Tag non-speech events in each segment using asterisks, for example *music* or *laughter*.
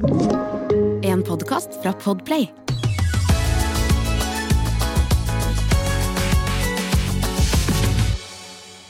En podkast fra Podplay.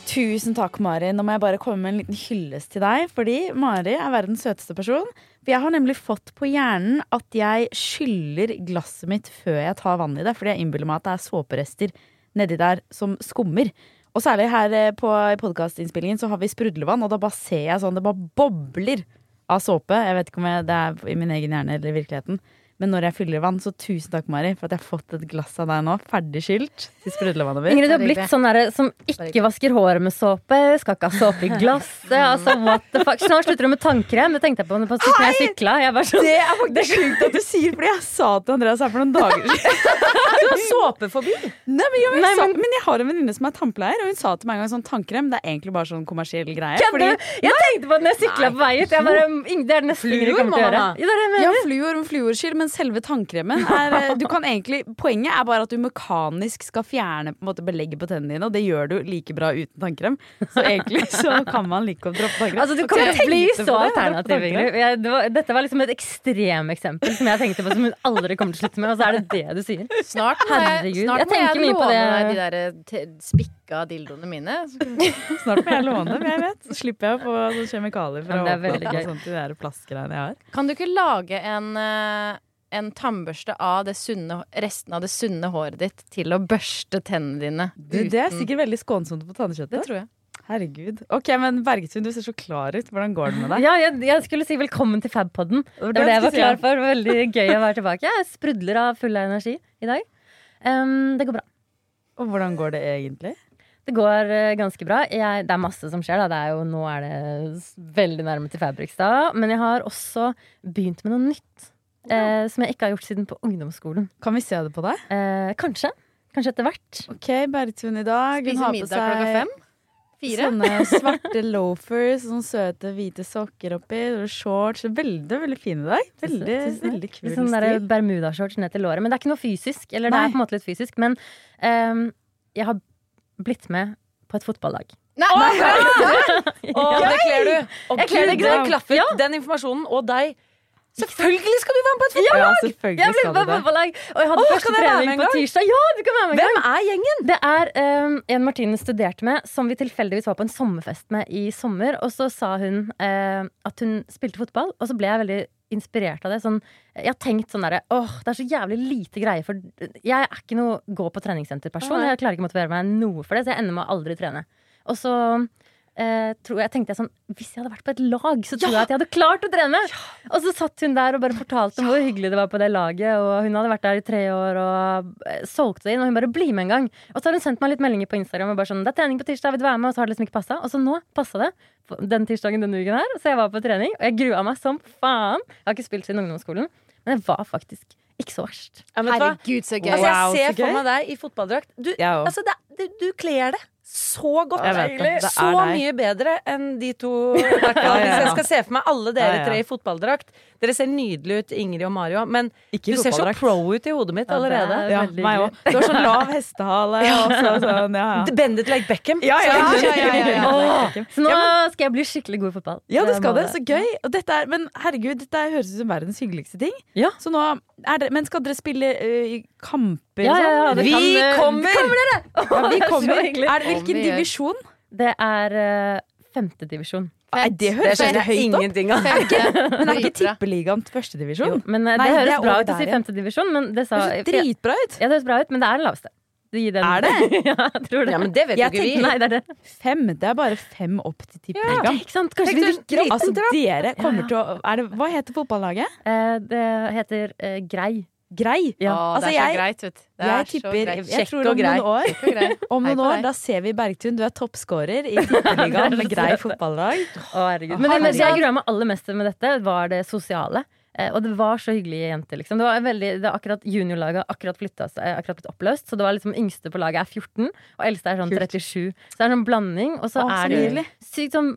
Tusen takk, Mari. Nå må jeg bare komme med en liten hyllest til deg. Fordi Mari er verdens søteste person. For jeg har nemlig fått på hjernen at jeg skyller glasset mitt før jeg tar vann i det. Fordi jeg innbiller meg at det er såperester nedi der som skummer. Og særlig her eh, på podkastinnspillingen så har vi sprudlevann, og da bare ser jeg sånn det bare bobler av såpe. Jeg vet ikke om jeg, det er i min egen hjerne eller i virkeligheten. Men når jeg fyller vann, så tusen takk, Mari, for at jeg har fått et glass av deg nå. Ferdig skylt til sprudlevannet mitt. Ingrid, du har blitt sånn der, som ikke vasker håret med såpe, skal ikke ha såpe i glasset. Altså, what the fuck Snart slutter du med tannkrem. Det tenkte jeg på når jeg sykla. Sånn, Det er faktisk sjukt at du sier, fordi jeg sa til Andreas her for noen dager *laughs* siden. Du har såpeforbi! Nei, men, jeg, Nei, men- men jeg har en venninne som er tannpleier, og hun sa til meg en gang sånn tannkrem. Det er egentlig bare sånn kommersiell greie. Fordi... Jeg tenkte på det når jeg sykla på vei ut. Det er det neste Ingrid kommer til å gjøre. Ja, fluor om fluorskyld, men selve tannkremen er eh, du kan egentlig, Poenget er bare at du mekanisk skal fjerne på en måte, belegget på tennene dine, og det gjør du like bra uten tannkrem. Så egentlig så kan man like godt droppe tannkrem. Altså, du kan jo tenke bli så på det, alternativ. Ingrid. Det dette var liksom et ekstremeksempel som jeg tenkte på som hun aldri kommer til å slutte med, og så er det det du sier. Snart må jeg, snart jeg jeg mye på låne det. deg de der eh, spikka dildoene mine. Snart må jeg låne dem, jeg vet. Så slipper jeg å få kjemikalier fra er åpne sånt i de der plastgreiene jeg har. Kan du ikke lage en, eh, en tannbørste av det sunne, resten av det sunne håret ditt til å børste tennene dine? Du, det er sikkert veldig skånsomt på tannkjøttet. Det tror jeg. Herregud. Ok, men Bergtun, du ser så klar ut. Hvordan går det med deg? Ja, jeg, jeg skulle si velkommen til Fabpodden. Det var det jeg var klar for. Veldig gøy å være tilbake. Jeg sprudler av full av energi i dag. Um, det går bra. Og hvordan går det egentlig? Det går eh, ganske bra. Jeg, det er masse som skjer. Da. Det er jo, nå er det veldig nærme til Fabrikstad. Men jeg har også begynt med noe nytt. Eh, som jeg ikke har gjort siden på ungdomsskolen. Kan vi se det på deg? Eh, kanskje. Kanskje etter hvert. Ok, Bergtun i dag. Hun har på middag klokka seg fem? Fire? sånne *laughs* svarte loafers, sånne søte hvite sokker oppi, og shorts. Veldig, veldig fin i dag. Veldig, veldig kul sånn stil. Bermudashorts ned til låret. Men det er ikke noe fysisk. Eller det er på en måte litt fysisk. Men ehm, jeg har blitt med på et fotballag. Nei! *laughs* Å, det kler du! Og Jeg kler det. Ja. Den informasjonen og deg. Selvfølgelig skal du være med på et Ja, fotballag! selvfølgelig Jeg ble med på fotballag, og jeg hadde Åh, første trening på tirsdag. Ja, du kan være med en. Hvem er gjengen? Det er um, en Martine studerte med, som vi tilfeldigvis var på en sommerfest med i sommer. Og så sa hun uh, at hun spilte fotball, og så ble jeg veldig inspirert av det. Sånn, jeg har tenkt sånn derre Åh, det er så jævlig lite greie for Jeg er ikke noe gå på treningssenter-person. Jeg klarer ikke å motivere meg noe for det, så jeg ender med å aldri trene. Og så eh, tror jeg, tenkte jeg sånn Hvis jeg hadde vært på et lag, så tror jeg at jeg hadde klart å trene! Og så satt hun der og bare fortalte om hvor hyggelig det var på det laget. Og hun hadde vært der i tre år og eh, solgte det inn. Og hun bare 'bli med en gang'. Og så har hun sendt meg litt meldinger på Instagram. Og bare sånn 'Det er trening på tirsdag, vil du være med?' Og så har det liksom ikke passa. Og så nå passa det. Den tirsdagen denne uken her. Så jeg var på trening, og jeg grua meg som faen. Jeg har ikke spilt siden ungdomsskolen, men det var faktisk ikke så verst. Ja? Herregud, så gøy. Altså, jeg ser for meg deg i fotballdrakt. Du, ja, altså, det, du, du kler det så godt. Egentlig. Så mye bedre enn de to. *laughs* Hvis jeg skal se for meg alle dere tre i fotballdrakt. Dere ser nydelige ut, Ingrid og Mario, men Ikke du ser så pro ut i hodet mitt Ja, det er- allerede. Ja, meg òg. Du har sånn lav *laughs* hestehale og sånn, ja, ja. Bend it like Beckham. Ja, ja, Ja, ja, ja, ja, ja. Så nå skal jeg bli skikkelig god i fotball. Ja, det skal det. Så gøy. Og dette er, men herregud, dette er- høres ut som verdens hyggeligste ting. Ja. Så nå er det, men skal dere spille uh, i kamper? Ja, ja, ja, sånn? det Vi kan, eh, kommer! Ja, vi *laughs* kommer. Er det, hvilken divisjon? Det er uh, femtedivisjon. Nei, det Det høres det jeg høyt ingenting av. Men er ikke *laughs* tippeligaen førstedivisjon? Men eh, Nei, det det høres er bra ut å si femtedivisjon, men det sa Det høres dritbra ut. Ja, det høres bra ut, men det er den laveste. Den. Er det? *laughs* ja, jeg tror det. Ja, men det vet jo ikke vi. Nei, det er det. Fem. Det er bare fem opp til tippeligaen. Ikke sant? Kanskje vi rykker opp. Altså, dere kommer til å det, Hva heter fotballaget? Eh, det heter eh, Grei. Grei. Ja. Å, Altså, det er så jeg- greit, vet du. Jeg er tipper greit. Jeg tror om noen år. Om noen år, da ser vi Bergtun. Du er toppskårer i *laughs* tippeligaen med grei fotballag. Å. Men det, jeg grua meg aller mest med dette, var det sosiale. Eh, og det var så hyggelige jenter, liksom. Det var veldig, det akkurat Juniorlaget har akkurat flytta seg, akkurat blitt oppløst. Så det var liksom yngste på laget er 14, og eldste er sånn 37. Så det er sånn blanding. Og så Åh, er det sykt sånn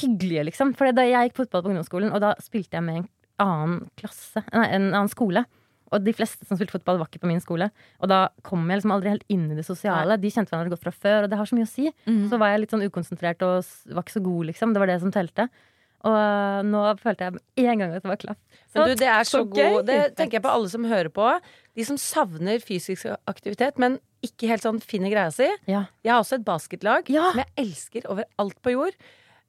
hyggelige, liksom. For da jeg gikk fotball på ungdomsskolen, og da spilte jeg med en annen klasse, nei, en annen skole. Og de fleste som spilte fotball, var ikke på min skole. Og da kom jeg liksom aldri helt inn i det sosiale. De kjente hverandre godt fra før, og det har så mye å si. Mm. Så var jeg litt sånn ukonsentrert og var ikke så god, liksom. Det var det som telte. Og nå følte jeg med en gang at det var klaff. Men du, det er så, så god Det tenker jeg på alle som hører på. De som savner fysisk aktivitet, men ikke helt sånn finner greia si. Ja. Jeg har også et basketlag Ja. som jeg elsker over alt på jord.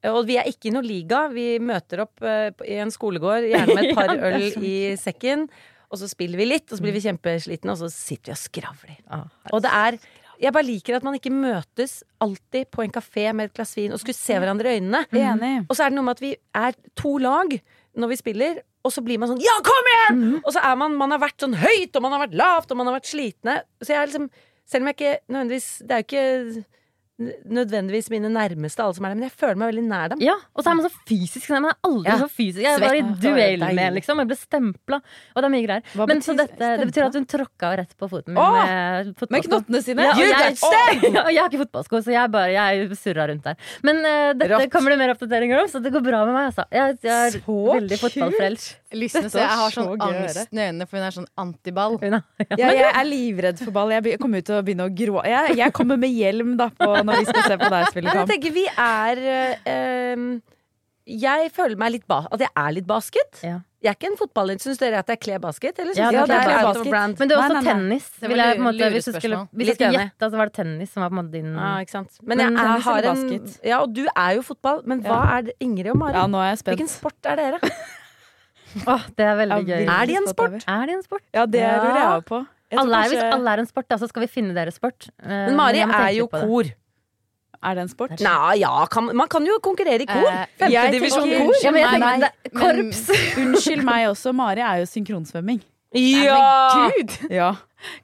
Og vi er ikke i noe liga. Vi møter opp eh, i en skolegård, gjerne med et *laughs* par øl i sekken. Og så spiller vi litt, og så blir vi kjempeslitne, og så sitter vi og skravler. Ah, Og det er Jeg bare liker at man ikke møtes alltid på en kafé med et glass vin og skulle se hverandre i øynene. Enig. Og så er det noe med at vi er to lag når vi spiller, og så blir man sånn Ja, kom igjen! Og så er man Man har vært sånn høyt, og man har vært lavt, og man har vært slitne. Så jeg er liksom Selv om jeg ikke nødvendigvis Det er jo ikke nødvendigvis mine nærmeste, alle som er der, men jeg føler meg veldig nær dem. Ja, og så er man så fysisk. Man er aldri Ja. så fysisk. Jeg var i duell med, liksom. Jeg ble stempla. Og det er mye greier. Hva Men betyr så dette, det betyr at hun tråkka rett på foten min Åh! med Med knottene sine. Ja, og You jeg, stabbed! *laughs* Ja, og jeg har ikke fotballsko, så jeg bare Jeg surra rundt der. Men uh, dette Rått. kommer det mer oppdateringer om, så det går bra med meg, altså. Jeg, jeg er Så veldig fotballfrelst. Lysne, så jeg har sånn så å angst i øynene, for hun er sånn antiball. *laughs* Ja. Jeg er livredd for ball. Jeg kommer ut til å begynne å grå. Jeg, jeg kommer med hjelm da på, *laughs* når vi skal se på deg spille kamp? jeg tenker vi er eh, Jeg føler meg litt ba at jeg er litt basket. Ja. Jeg er ikke en fotballinteressert. Syns dere at jeg kler basket? Eller Ja, syns det er jeg er basket. brand? Men det er også nei, nei. tennis. Det var jeg, på måte, hvis du skulle, hvis jeg skulle gjette, så var det tennis som var på en måte din Ja, ikke sant. Men, Men jeg er, har en basket? Ja, og du er jo fotball. Men hva er det Ingrid og Mari? Ja, nå er jeg Hvilken sport er dere? oh, det er veldig Ja, gøy. Er de en sport? Er de en sport? Ja, det Ja. lurer jeg også på. Jeg Alle er, hvis kanskje- alle er en sport, da, så skal vi finne deres sport. Eh, Men Mari jeg er jo kor. det. Er det en sport? Nei, ja, kan, man kan jo konkurrere i kor. Eh, Femtedivisjon jeg tenker- kor. Ja, men jeg Nei, tenker, korps. men- *laughs* Unnskyld meg også, Mari er jo synkronsvømming. Ja! Men gud! Ja.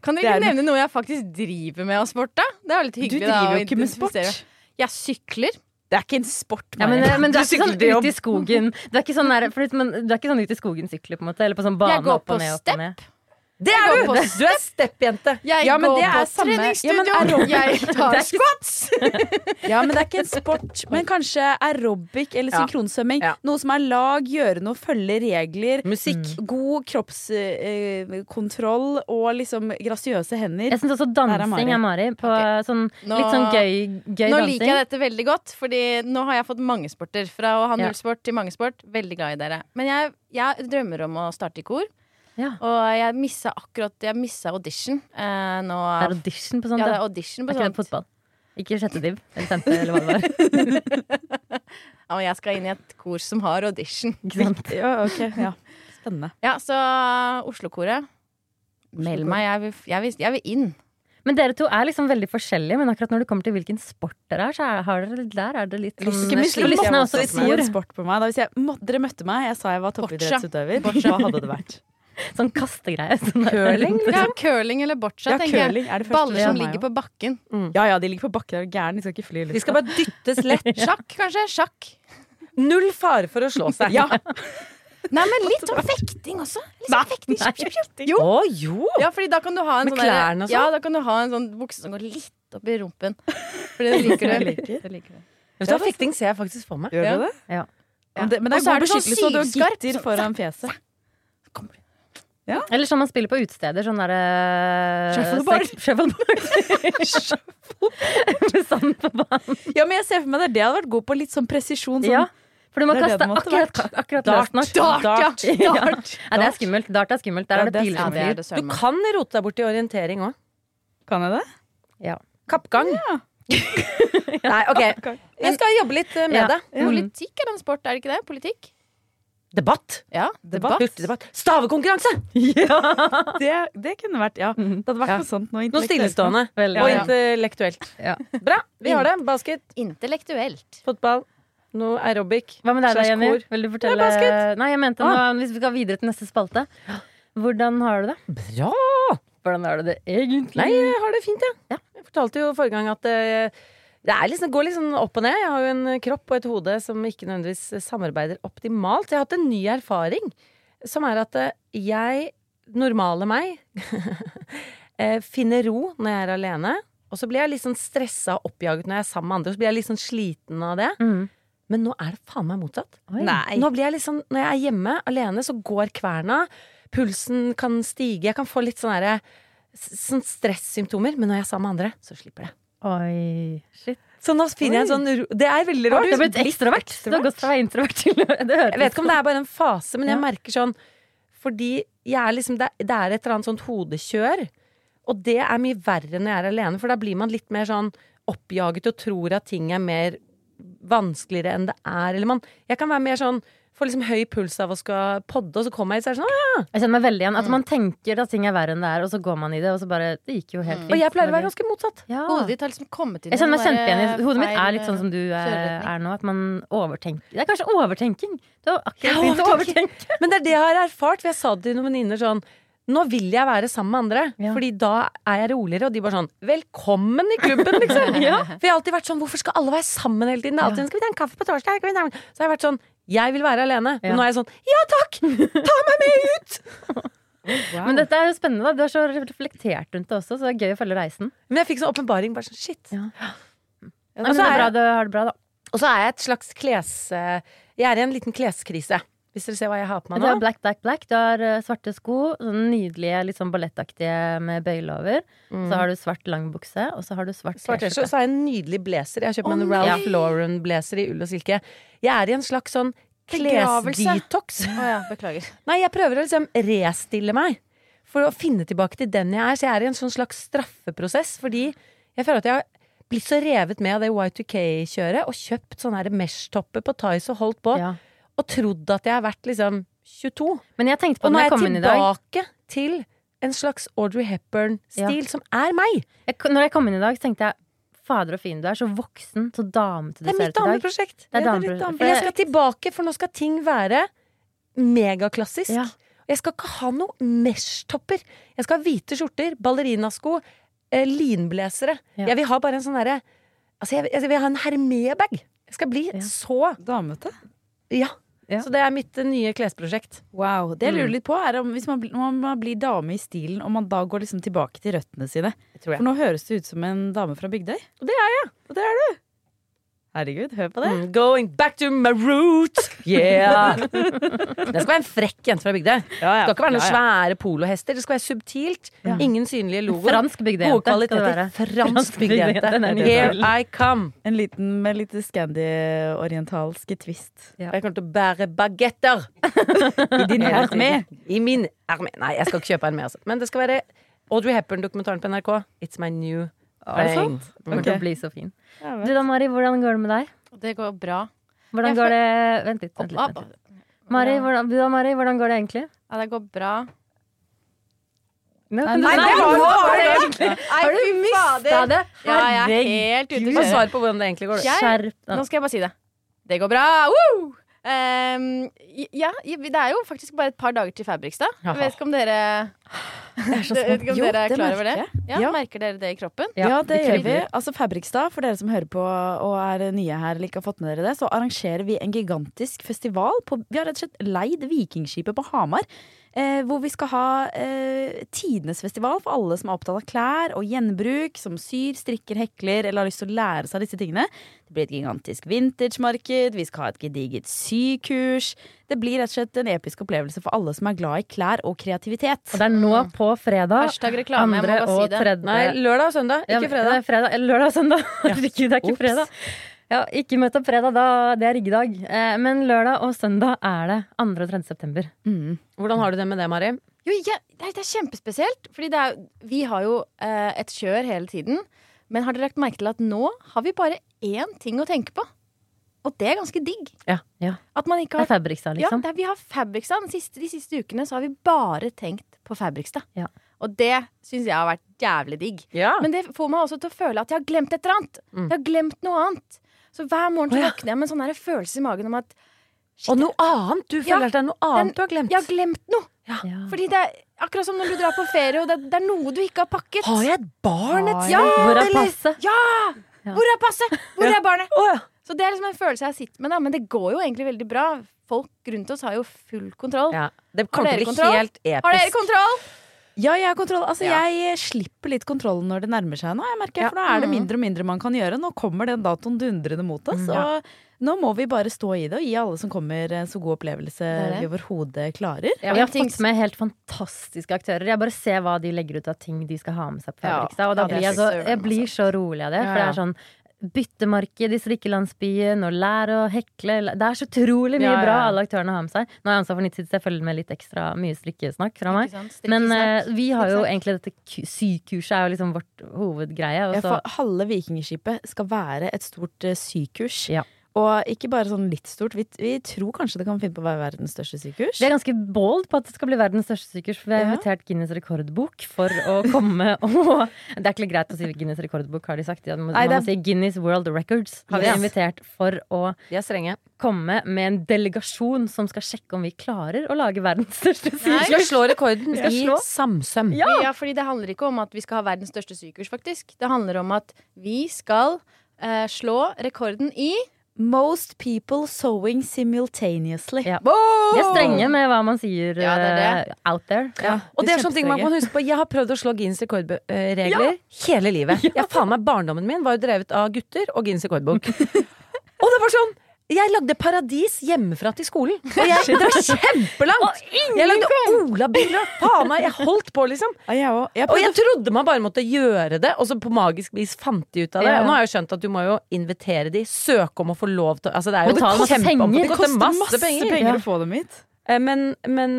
Kan dere er ikke nevne noe jeg faktisk driver med av sport, da? Det er jo litt Du driver da, jo ikke med sport. Jeg sykler. Det er ikke en sport, Ja, men, Mari. men du er ikke sånn ute i skogen. Du er ikke sånn, der, men, du er ikke sånn ute i skogen sykler, på en måte? Eller på sånn bane opp og på ned, opp og ned. Det er du! på Du er steppjente. Jeg Ja, men går det på er samme- Ja, treningsstudio. aerobic- jeg tar *laughs* squats. *laughs* Ja, men det er ikke en sport. Men kanskje aerobic eller Ja. synkronsvømming. Ja. Noe som er lag, gjøre noe, følge regler. Musikk. God kroppskontroll og liksom grasiøse hender. Jeg syns også dansing er dansing er Mari. På sånn, Nå- litt sånn gøy, gøy Nå dansing. liker jeg dette veldig godt, Fordi nå har jeg fått mange sporter. Fra å ha Ja. null sport til mange sport. Veldig glad i dere. Men jeg, jeg drømmer om å starte i kor. Ja. Og jeg missa akkurat Jeg missa audition eh, nå. Det er audition på sånt. ja, det er audition på er ikke det fotball? Ikke sjette div eller femte, eller hva det var. *laughs* Ja, og jeg skal inn i et kor som har audition. *laughs* Ikke sant? Ja, ok, ja. Spennende. Ja, så Oslo-koret. Meld meg, jeg vil, jeg, vil, jeg vil inn. Men dere to er liksom veldig forskjellige, men akkurat når det kommer til hvilken sport dere er, så er, har dere, der er det litt sånn For er også litt si en sport på meg. Da, hvis jeg, dere møtte meg, jeg sa jeg var toppidrettsutøver. Hva hadde det vært? *laughs* Sånn kastegreie. Sånn Curling? Ja, curling eller boccia, Ja, tenker curling jeg. Baller som ligger på bakken. Ja ja, de ligger på bakken. Er du gæren? De skal ikke fly i De skal bare dyttes lett. *laughs* Sjakk, kanskje? Sjakk. Null fare for å slå seg. Ja. *laughs* Nei, men litt sånn fekting også. Litt sånn fekting. Nei. Kjip, kjip, kjip. Jo. Å, jo! Ja, fordi da kan du ha en Med sånn klærne og sånn? Ja, da kan du ha en sånn bukse som går litt opp i rumpen. For det liker du. liker. Det liker du. Vet du hva, Fekting ser jeg faktisk for meg. Gjør du det? Ja. Men det, men det er er god du så beskyttelse, Så du gitter foran fjeset. Eller som man spiller på utesteder, sånn derre Shuffleboard. sex- *laughs* Shuffleboard. Med sand på banen. Ja, men jeg ser for meg det. Det hadde vært god på litt sånn presisjon. Sånn. Ja. For du må Det kaste det akkurat, akkurat Dart. løst nok. Dart, ja. *laughs* Ja. Dart. Ja, det er skummelt. Dart er skummelt. Der Ja, er det er- piler som flyr. Du kan rote deg bort i orientering òg. Kan jeg det? Ja. Kappgang. Ja. Nei, ok. Jeg skal jobbe litt eh, med Ja. det. Politikk er en sport, er det ikke det? Politikk? Debatt. Ja, Debatt. Hurtigdebatt. Stavekonkurranse! *laughs* Det, det kunne vært Ja. Det hadde vært Ja. noe sånt. Noe Noe stillestående. Veldig. Og Ja, ja. intellektuelt. Ja. Bra. Vi har det. Basket, Intellektuelt. fotball, noe aerobic. Hva med deg da, Jenny? Vil du fortelle er basket. Nei, jeg mente noe, hvis vi skal videre til neste spalte. Hvordan har du det? Bra! Hvordan har du det egentlig? Nei, jeg har det fint, jeg. Ja. Jeg fortalte jo forrige gang at eh, det er liksom, går litt sånn opp og ned. Jeg har jo en kropp og et hode som ikke nødvendigvis samarbeider optimalt. Jeg har hatt en ny erfaring, som er at eh, jeg, normale meg, *laughs* eh, finner ro når jeg er alene. Og så blir jeg litt sånn stressa og oppjaget når jeg er sammen med andre. Og så blir jeg litt sånn sliten av det. Mm. Men nå er det faen meg motsatt. Nei. Nå blir jeg litt sånn, Når jeg er hjemme alene, så går kverna. Pulsen kan stige. Jeg kan få litt sånne, her, sånn stressymptomer. Men når jeg er sammen med andre, så slipper det. Oi, shit. Så nå finner jeg en sånn Det er veldig Har rart. du blitt ekstrovert? Du har gått fra introvert til *laughs* det Jeg vet ikke om det er bare en fase, men jeg Ja. merker sånn Fordi jeg er liksom det, det er et eller annet sånt hodekjør. Og det er mye verre når jeg er alene, for da blir man litt mer sånn oppjaget og tror at ting er mer vanskeligere enn det er. Eller man Jeg kan være mer sånn Får liksom høy puls av å skal podde, og så kommer jeg hit, så er det sånn «Å, Jeg kjenner meg veldig igjen. At man tenker at ting er verre enn det er, og så går man i det, og så bare Det gikk jo helt fint. Og jeg pleier å være ganske motsatt. ja. Hodet ditt har liksom kommet inn i Jeg kjenner meg den kjempeigjen i Hodet mitt er litt sånn som du er, er nå. At man overtenker. Det er kanskje overtenking. Det var akkurat begynt å overtenke. Men det er det jeg har erfart, for jeg sa det til noen venninner sånn nå vil jeg være sammen med andre, Ja. Fordi da er jeg roligere. Og de bare sånn Velkommen i klubben, liksom! *laughs* Ja. For jeg har alltid vært sånn Hvorfor skal alle være sammen hele tiden? Det er alltid, Skal vi ta en kaffe på torsdag? Så. Så har jeg vært sånn Jeg vil være alene. Ja. Men nå er jeg sånn Ja takk! Ta meg med ut! *laughs* Men dette er jo spennende. da Du er så reflektert rundt det også, så det er gøy å følge reisen. Men jeg fikk sånn åpenbaring. Bare sånn shit. Ja. Og Men så det er bra, du har det bra, da. Og så er jeg et slags kles... eh, Jeg er i en liten kleskrise. Hvis dere ser hva jeg har på meg Du har nå. black, black, black. Du har eh, svarte sko, sånn nydelige, litt sånn ballettaktige med bøyle over. Så har du svart lang bukse, og så har du svart Svart T-skjorte. T-skjorte. Så har jeg en nydelig blazer. Jeg har kjøpt meg en. Ralph Lauren-blazer i ull og silke. Jeg er i en slags sånn klesdetox. Å ja, beklager. Nei, jeg prøver å liksom restille meg for å finne tilbake til den jeg er. Så jeg er i en sånn slags straffeprosess, fordi jeg føler at jeg har blitt så revet med av det Y2K-kjøret og kjøpt sånne mesh-topper på Tice og holdt på, Ja. Og trodd at jeg har vært liksom 22. Men jeg tenkte på Og nå er jeg jeg tilbake til en slags Audrey Hepburn-stil Ja. som er meg. jeg, Når jeg kom inn i dag, så tenkte jeg fader og fin, du er så voksen, så damete du Det er ser mitt ut i dag. dameprosjekt. Det er Ja, det er dameprosjekt. Men jeg skal tilbake, for nå skal ting være megaklassisk. Ja. Jeg skal ikke ha noe mesh-topper. Jeg skal ha hvite skjorter, ballerinasko, eh, linblazere. Ja. Jeg vil ha bare en sånn derre Altså, jeg, jeg vil ha en Hermé-bag. Jeg skal bli Ja. så Damete. Ja. Ja. Så det er mitt eh, nye klesprosjekt. Wow. Det jeg Mm. lurer litt på, er om hvis man, blir- man blir dame i stilen, om man da går liksom tilbake til røttene sine. For nå høres du ut som en dame fra Bygdøy. Og det er jeg. Og det er du. Herregud, hør på det. Mm, going back to my root! Yeah! *laughs* det skal være en frekk jente fra bygda. Det skal ikke være noen svære polohester. Det skal være subtilt. Ja. Ingen synlige logoer. Fransk bygdejente. Gode. Fransk Fransk bygdejente, er. Here. I come. En liten med litt scandi-orientalske twist. Ja. Jeg kommer til å bære bagetter. *laughs* I din armé. I min armé. Nei, jeg skal ikke kjøpe en med. Altså. Men det skal være Audrey Hepburn-dokumentaren på NRK. It's my new Er det sant? Kommer til å bli så fin. Du da, Mari, hvordan går det med deg? Det går bra. Hvordan Jeg går det Vent litt. Vent litt, vent litt. Mari, hvordan, du da, Mari, hvordan går det egentlig? Ja, det går bra. Nå Nei, nei, Nei, det var- det egentlig Har du mista det? Ja, jeg er Herregud. helt ute å Få svar på hvordan det egentlig går. Skjerp deg. Nå skal jeg bare si det. Det går bra! Woo! Um, ja, det er jo faktisk bare et par dager til Fabrikstad. Jeg vet ikke om dere *laughs* Jeg vet ikke om Jo, dere er klar over det? Ja, Ja. Merker dere det i kroppen? Ja, det det gjør vi. Altså Fabrikstad, for dere som hører på og er nye her eller ikke har fått med dere det, så arrangerer vi en gigantisk festival. På, vi har rett og slett leid Vikingskipet på Hamar. Eh, hvor vi skal ha eh, tidenes festival for alle som er opptatt av klær og gjenbruk. Som syr, strikker, hekler eller har lyst til å lære seg disse tingene. Det blir et gigantisk vintage-marked. Vi skal ha et gediget sykurs. Det blir rett og slett en episk opplevelse for alle som er glad i klær og kreativitet. Og det er nå på fredag. Hashtag reklame, jeg må bare si det. tredje Nei, lørdag og søndag, Ja, ikke Det fredag. er fredag, lørdag og søndag. *laughs* Herregud, det er ikke fredag. Ja, ikke møt opp fredag, da. Det er riggedag. Eh, men lørdag og søndag er det 2. og 3. september. Mm. Hvordan har du det med det, Mari? Jo, ja, det, er, det er kjempespesielt. Fordi det er, vi har jo eh, et kjør hele tiden. Men har dere lagt merke til at nå har vi bare én ting å tenke på? Og det er ganske digg. Ja. Ja. At man ikke Det er Fabrikstad, Ja, liksom. det er, vi har Fabrikstad. De siste, de siste ukene så har vi bare tenkt på Fabrikstad. Ja. Og det syns jeg har vært jævlig digg. Ja. Men det får meg også til å føle at jeg har glemt et eller annet. Mm. Jeg har glemt noe annet. Så hver morgen så våkner jeg med en sånn her følelse i magen om at shit, Og noe annet! Du Ja, føler at det er noe annet du har glemt. jeg har glemt noe. Ja. Fordi det er akkurat som når du drar på ferie, og det, det er noe du ikke har pakket. Har jeg et barn et sted? Ja, Hvor er eller- passet? Ja! Ja. Hvor er passet? Hvor er barnet? Oh, ja. Så det er liksom en følelse jeg sitter med, da. Men det går jo egentlig veldig bra. Folk rundt oss har jo full kontroll. Ja. Det kommer til å bli helt episk. Har dere kontroll? Ja, jeg har kontroll. Altså, Ja. jeg slipper litt kontrollen når det nærmer seg nå. Jeg merker, Ja. For nå er det Mhm. mindre og mindre man kan gjøre. Nå kommer den datoen dundrende mot oss. Mm. Og nå må vi bare stå i det og gi alle som kommer en så god opplevelse det det. vi overhodet klarer. Ja, vi har fått med helt fantastiske aktører. Jeg bare ser hva de legger ut av ting de skal ha med seg på Ja. Fabrikstad. Og da blir jeg, så, jeg blir så rolig av det. For det er sånn byttemarked i strikkelandsbyen og lære å hekle. Det er så utrolig mye Ja, ja, bra alle aktørene har med seg. Nå er jeg ansvar for Nytt så jeg følger med litt ekstra mye strikkesnakk fra meg. Men eh, vi har jo egentlig dette sykurset er jo liksom vårt hovedgreie. Halve Vikingskipet skal være et stort uh, sykurs. Ja. Og ikke bare sånn litt stort. Vi, vi tror kanskje det kan finne på å være verdens største sykehus. vi er ganske bold på at det skal bli verdens største sykehus. For vi har Ja. invitert Guinness rekordbok for å *laughs* komme og Det er ikke greit å si Guinness rekordbok, har de sagt. Ja, man, Nei, man det må si Guinness World Records. Har vi Yes. invitert for å De er strenge. komme med en delegasjon som skal sjekke om vi klarer å lage verdens største sykehus Vi skal slå rekorden skal i slå. samsøm. Ja. fordi det handler ikke om at vi skal ha verdens største sykehus, faktisk. Det handler om at vi skal uh, slå rekorden i Most people sewing simultaneously. Ja. De er strenge med hva man sier Ja, det det. eh, out there. Ja, Og det er sånne ting man kan huske på. Jeg har prøvd å slå Guinness rekordregler hele livet. *laughs* Ja. faen meg Barndommen min var jo drevet av gutter og Guinness rekordbok. *laughs* og det var sånn jeg lagde paradis hjemmefra til skolen. Og jeg, det var kjempelangt! Jeg lagde olabiler. Faen meg, jeg holdt på, liksom. Og jeg trodde man bare måtte gjøre det, og så på magisk vis fant de ut av det. Og nå har jeg skjønt at du må jo invitere de, søke om å få lov til Altså det er jo masse kjempe- penger. Det Det koster koster masse penger. penger å få dem hit. Eh, Men, men,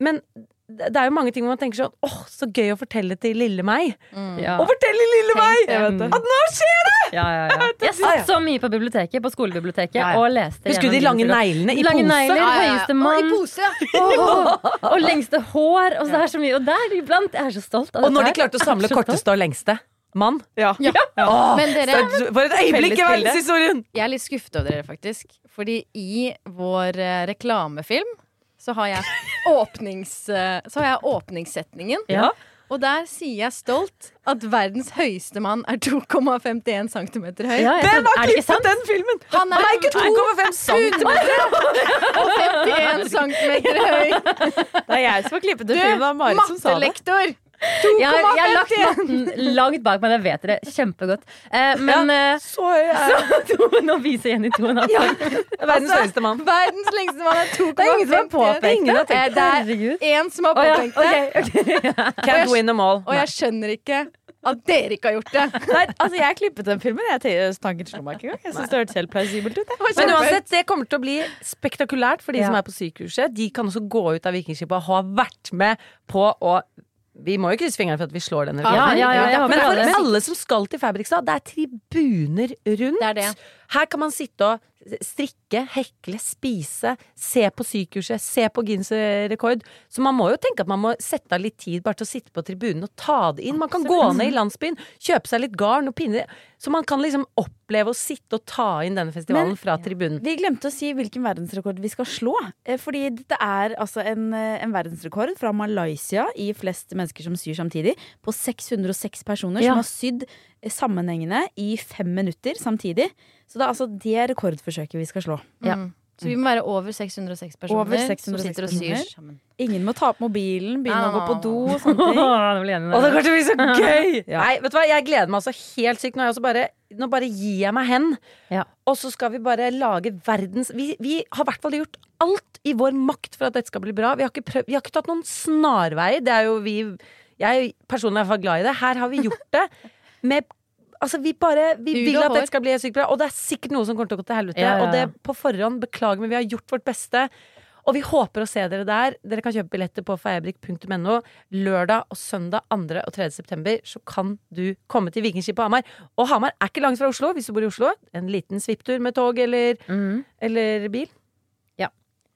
men det er jo mange ting hvor man tenker sånn åh, så gøy å fortelle til lille meg. Ja. Å fortelle lille meg! Jeg. At nå skjer det! Ja, ja, ja. *laughs* Jeg satt så mye på biblioteket, på skolebiblioteket, Ja, ja. og leste Husker du de lange neglene i Lange pose? negler, Ja, ja, ja. høyeste Og mann I pose, ja. og, *laughs* og lengste hår. Og så er så mye. Og der iblant Jeg er så stolt av Og når de klarte å samle korteste og lengste mann. Ja. Åh, Men dere, for et øyeblikk i verdenshistorien! jeg er litt skuffet over dere, faktisk. Fordi i vår eh, reklamefilm så har jeg åpnings... eh, så har jeg åpningssetningen. Ja. Og der sier jeg stolt at verdens høyeste mann er 2,51 cm høy. Ja, Hvem har er klippet den filmen? Han er er ikke 2,5 centimeter! og 51 cm høy. Det er jeg som har klippet den filmen. Det var Mari som sa det. mattelektor! Jeg har, jeg har lagt matten langt bak meg, det vet dere kjempegodt. Eh, men ja, Så høy er jeg. *laughs* Nå viser Jenny to Ja. en halv. *laughs* Verdens høyeste mann. Verdens lengste mann er 2,5. Det er ingen som har påpekt det. Eh, Det er én som har ja, påpekt det, ok, ok. *laughs* Can't win them all. og jeg skjønner ikke at dere ikke har gjort det. Nei, altså jeg klippet den filmen. Jeg Tanken slo meg ikke engang. Jeg synes det hørtes helt plausibelt ut. jeg. Men uansett, det kommer til å bli spektakulært for de Ja. som er på sykehuset. De kan også gå ut av Vikingskipet og ha vært med på å vi må jo krysse fingrene for at vi slår denne Ja, rekorden. ja, ja, Men for alle som skal til Fabrikstad, det er tribuner rundt. Det er det. Her kan man sitte og strikke, hekle, spise, se på sykehuset, se på Guinness rekord. Så man må jo tenke at man må sette av litt tid bare til å sitte på tribunen og ta det inn. Man kan gå ned i landsbyen, kjøpe seg litt garn og pinner. Så man kan liksom oppleve å sitte og ta inn denne festivalen Men- fra tribunen. Vi glemte å si hvilken verdensrekord vi skal slå. Eh, Fordi dette er altså en, eh, en verdensrekord fra Malaysia i flest mennesker som syr samtidig. På 606 personer Ja. som har sydd eh, sammenhengende i fem minutter samtidig. Så det er altså det rekordforsøket vi skal slå. Ja. Mm. Så vi må være over 606 personer Over som 606 sitter og syr personer. sammen. Ingen må ta opp mobilen, begynne å gå på do og *laughs* sånne ting. Å, det kommer til å bli så gøy! *laughs* Ja. Nei, vet du hva, jeg gleder meg altså helt sykt. Nå, er jeg også bare, nå bare gir jeg meg hen. Ja. Og så skal vi bare lage verdens Vi, vi har i hvert fall gjort alt i vår makt for at dette skal bli bra. Vi har ikke, prøv, vi har ikke tatt noen snarveier. Det er jo vi Jeg personlig er i hvert fall glad i det. Her har vi gjort det med Altså, vi bare Vi vil at dette skal bli sykt bra, og det er sikkert noe som kommer til å gå til helvete. Ja, ja, ja. Og det på forhånd, beklager, men vi har gjort vårt beste. Og vi håper å se dere der. Dere kan kjøpe billetter på feiebrik.no Lørdag og søndag 2. og 3. september så kan du komme til Vikingskipet på Hamar. Og Hamar er ikke langt fra Oslo hvis du bor i Oslo. En liten svipptur med tog eller, mm. eller bil.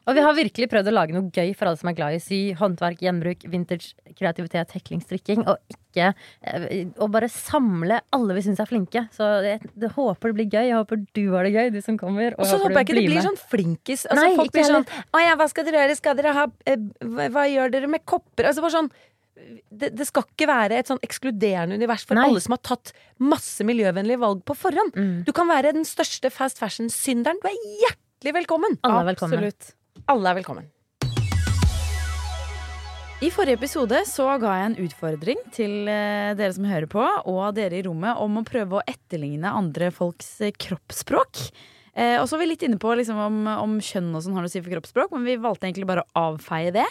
Og vi har virkelig prøvd å lage noe gøy for alle som er glad i sy, håndverk, gjenbruk, vintage, kreativitet, hekling, strikking. Og ikke eh, Og bare samle alle vi syns er flinke. Så jeg, jeg håper det blir gøy. Jeg håper du har det gøy, du som kommer. Og så håper, håper jeg ikke det blir med. sånn flinkis. Altså, Nei, folk blir sånn Å ja, hva skal dere gjøre? Skal dere ha eh, hva gjør dere med kopper? Altså bare sånn det, det skal ikke være et sånn ekskluderende univers for Nei. alle som har tatt masse miljøvennlige valg på forhånd. Mm. Du kan være den største fast fashion-synderen. Du er hjertelig velkommen! Alle er velkommen. Absolutt. Alle er velkommen. I forrige episode så ga jeg en utfordring til eh, dere som hører på, og dere i rommet, om å prøve å etterligne andre folks eh, kroppsspråk. Eh, og så var vi litt inne på liksom, om, om kjønn og sånn har noe å si for kroppsspråk, men vi valgte egentlig bare å avfeie det.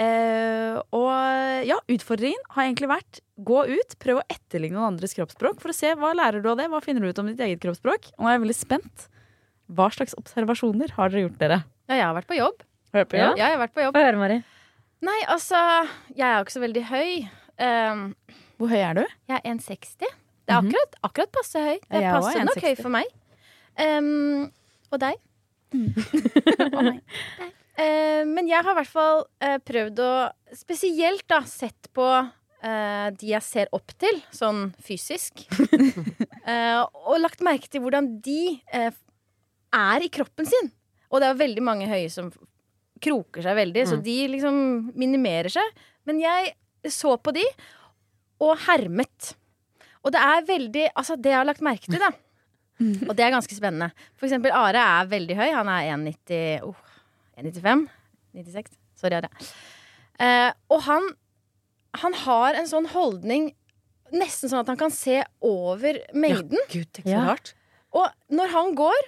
Eh, og ja, utfordringen har egentlig vært gå ut, prøv å etterligne noen andres kroppsspråk for å se hva lærer du av det, hva finner du ut om ditt eget kroppsspråk. Og nå er jeg veldig spent. Hva slags observasjoner har dere gjort, dere? Ja, jeg har vært på jobb. Hør på, Ja. Ja, jeg har vært på jobb. Få høre, Mari. Nei, altså Jeg er jo ikke så veldig høy. Um, Hvor høy er du? jeg er 1,60. Det er akkurat, akkurat passe høy. Det er passe nok høy for meg. Um, og deg? *laughs* Eh, men jeg har i hvert fall uh, prøvd å Spesielt da sett på uh, de jeg ser opp til, sånn fysisk. *laughs* Eh, og lagt merke til hvordan de er i kroppen sin. Og det er veldig mange høye som kroker seg veldig, så de liksom minimerer seg. Men jeg så på de og hermet. Og det er veldig Altså, det jeg har lagt merke til, da. *laughs* Og det er ganske spennende. For eksempel Are er veldig høy. Han er 1,90 oh, 1,95? 96? Sorry, Are. Eh, og han, han har en sånn holdning Nesten sånn at han kan se over mengden. Gud, det er så Ja. rart. Og når han går,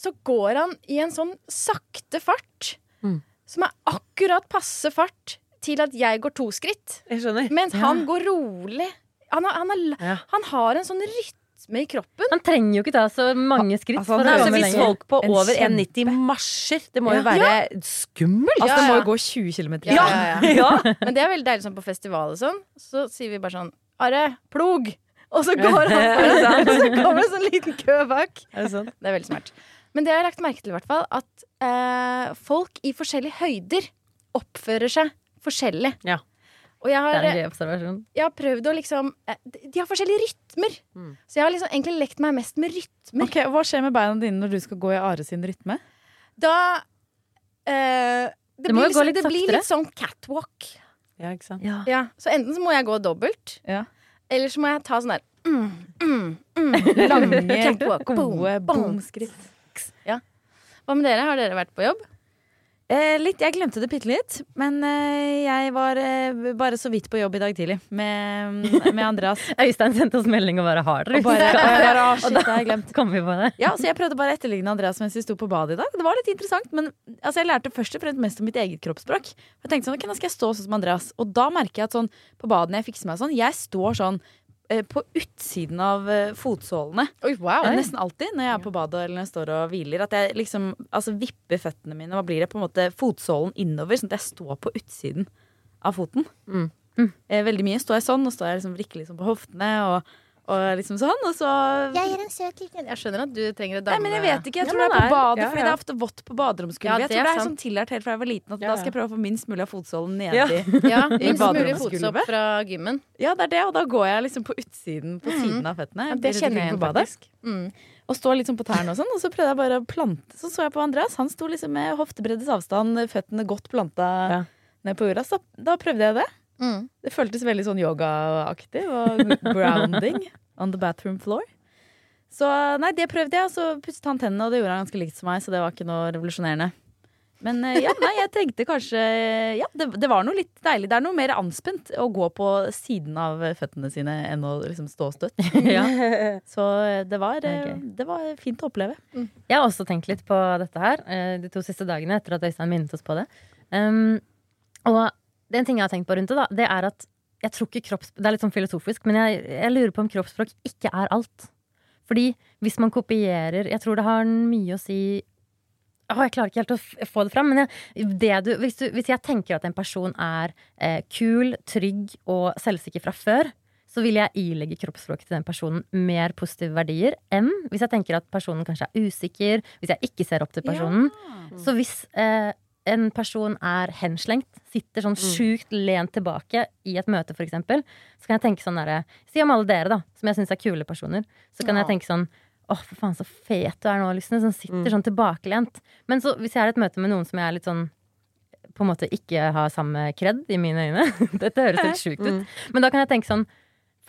så går han i en sånn sakte fart. Mm. Som er akkurat passe fart til at jeg går to skritt. Jeg skjønner. Mens han går rolig. Han har, han, har, Ja. han har en sånn rytme i kroppen. Han trenger jo ikke ta så mange skritt altså, Altså, hvis lenger. folk på over 1,90 marsjer, det må jo Ja. være skummelt. Altså, det må jo gå 20 km i Ja, ja, ja. Men det er veldig deilig sånn på festival og sånn. Så sier vi bare sånn Are, plog! Og så *laughs* går han foran, og så kommer det en sånn liten kø bak. Er det sånn? Det er veldig smart. Men det har jeg lagt merke til, i hvert fall, at eh, folk i forskjellige høyder oppfører seg forskjellig. Ja. Og jeg Det har, er en gøy observasjon. jeg har prøvd å liksom eh, De har forskjellige rytmer. Mm. Så jeg har liksom egentlig lekt meg mest med rytmer. Ok, Hva skjer med beina dine når du skal gå i Are sin rytme? Da eh, det, Det må blir liksom, litt det blir litt sånn catwalk. Ja, ikke sant? Ja. Ja, så enten så må jeg gå dobbelt, Ja. eller så må jeg ta sånn der mm, mm, mm. *laughs* Lange, Catwalk, boom, gode boom. boom-skritt. Hva med dere? Har dere vært på jobb? Eh, litt, jeg glemte det bitte litt, men eh, jeg var eh, bare så vidt på jobb i dag tidlig med, *laughs* med Andreas. Øystein sendte oss melding og bare har dere Og bare, og jeg bare, shit, det har jeg glemt. Kom vi på det? Ja, så jeg prøvde bare å etterligne Andreas mens vi sto på badet i dag. Det var litt interessant, men altså, jeg lærte først og fremst mest om mitt eget kroppsspråk. Jeg tenkte sånn, ok, nå skal jeg stå sånn som Andreas. Og da merker jeg at sånn, på badet når jeg fikser meg sånn, jeg står sånn på utsiden av eh, fotsålene. Oi, wow. Eh, Nesten alltid når jeg er på badet eller når jeg står og hviler. At jeg liksom altså, vipper føttene mine. Hva blir det? på en måte Fotsålen innover, sånn at jeg står på utsiden av foten. Mm. Mm. veldig mye står jeg sånn, og står jeg liksom vrikker liksom på hoftene og, og liksom sånn. Og så Jeg er en søt liten Jeg skjønner at du trenger å Nei, men jeg vet ikke. Jeg Ja, tror det er på badet, ja, fordi det er ofte vått på baderomsgulvet. Ja, jeg tror det er sånn tillært helt fra jeg var liten at Ja, da skal jeg prøve å få minst mulig av fotsålen nedi. Ja. *laughs* Ja, minst mulig fotsopp fra gymmen. Ja, det er det, og da går jeg liksom på utsiden på siden av føttene. Ja, det kjenner jeg igjen, på badet. faktisk. Mm. Og står liksom på tærne og sånn, og så prøvde jeg bare å plante. Så så jeg på Andreas, han sto liksom med hoftebreddes avstand, føttene godt planta Ja. ned på jorda. Så da prøvde jeg det. Mm. Det føltes veldig sånn yogaaktig og grounding *laughs* on the bathroom floor. Så nei, det prøvde jeg, og så pusset han tennene, og det gjorde han ganske likt som meg, så det var ikke noe revolusjonerende. Men eh, ja, nei, jeg tenkte kanskje Ja, det, det var noe litt deilig. Det er noe mer anspent å gå på siden av føttene sine enn å liksom stå støtt. *laughs* Ja. Så eh, det var, okay. Det var fint å oppleve. Jeg har også tenkt litt på dette her eh, de to siste dagene etter at Øystein minnet oss på det. Um, og det er en ting jeg har tenkt på rundt det, da, det er at jeg tror ikke kropps... Det er litt sånn filosofisk, men jeg, jeg lurer på om kroppsspråk ikke er alt. Fordi hvis man kopierer Jeg tror det har mye å si Åh, jeg klarer ikke helt å få det fram, men jeg, det du, hvis, du, hvis jeg tenker at en person er eh, kul, trygg og selvsikker fra før, så vil jeg ilegge kroppsspråket til den personen mer positive verdier enn hvis jeg tenker at personen kanskje er usikker, hvis jeg ikke ser opp til personen. Så hvis eh, en person er henslengt, sitter sånn sjukt lent tilbake i et møte, for eksempel, så kan jeg tenke sånn derre Si om alle dere, da, som jeg syns er kule personer, så kan Ja. jeg tenke sånn Åh, for faen, så fet du er nå, liksom. Som sitter sånn tilbakelent. Men så, hvis jeg er i et møte med noen som jeg er litt sånn på en måte ikke har samme kred i mine øyne *laughs* Dette høres helt sjukt ut. Men da kan jeg tenke sånn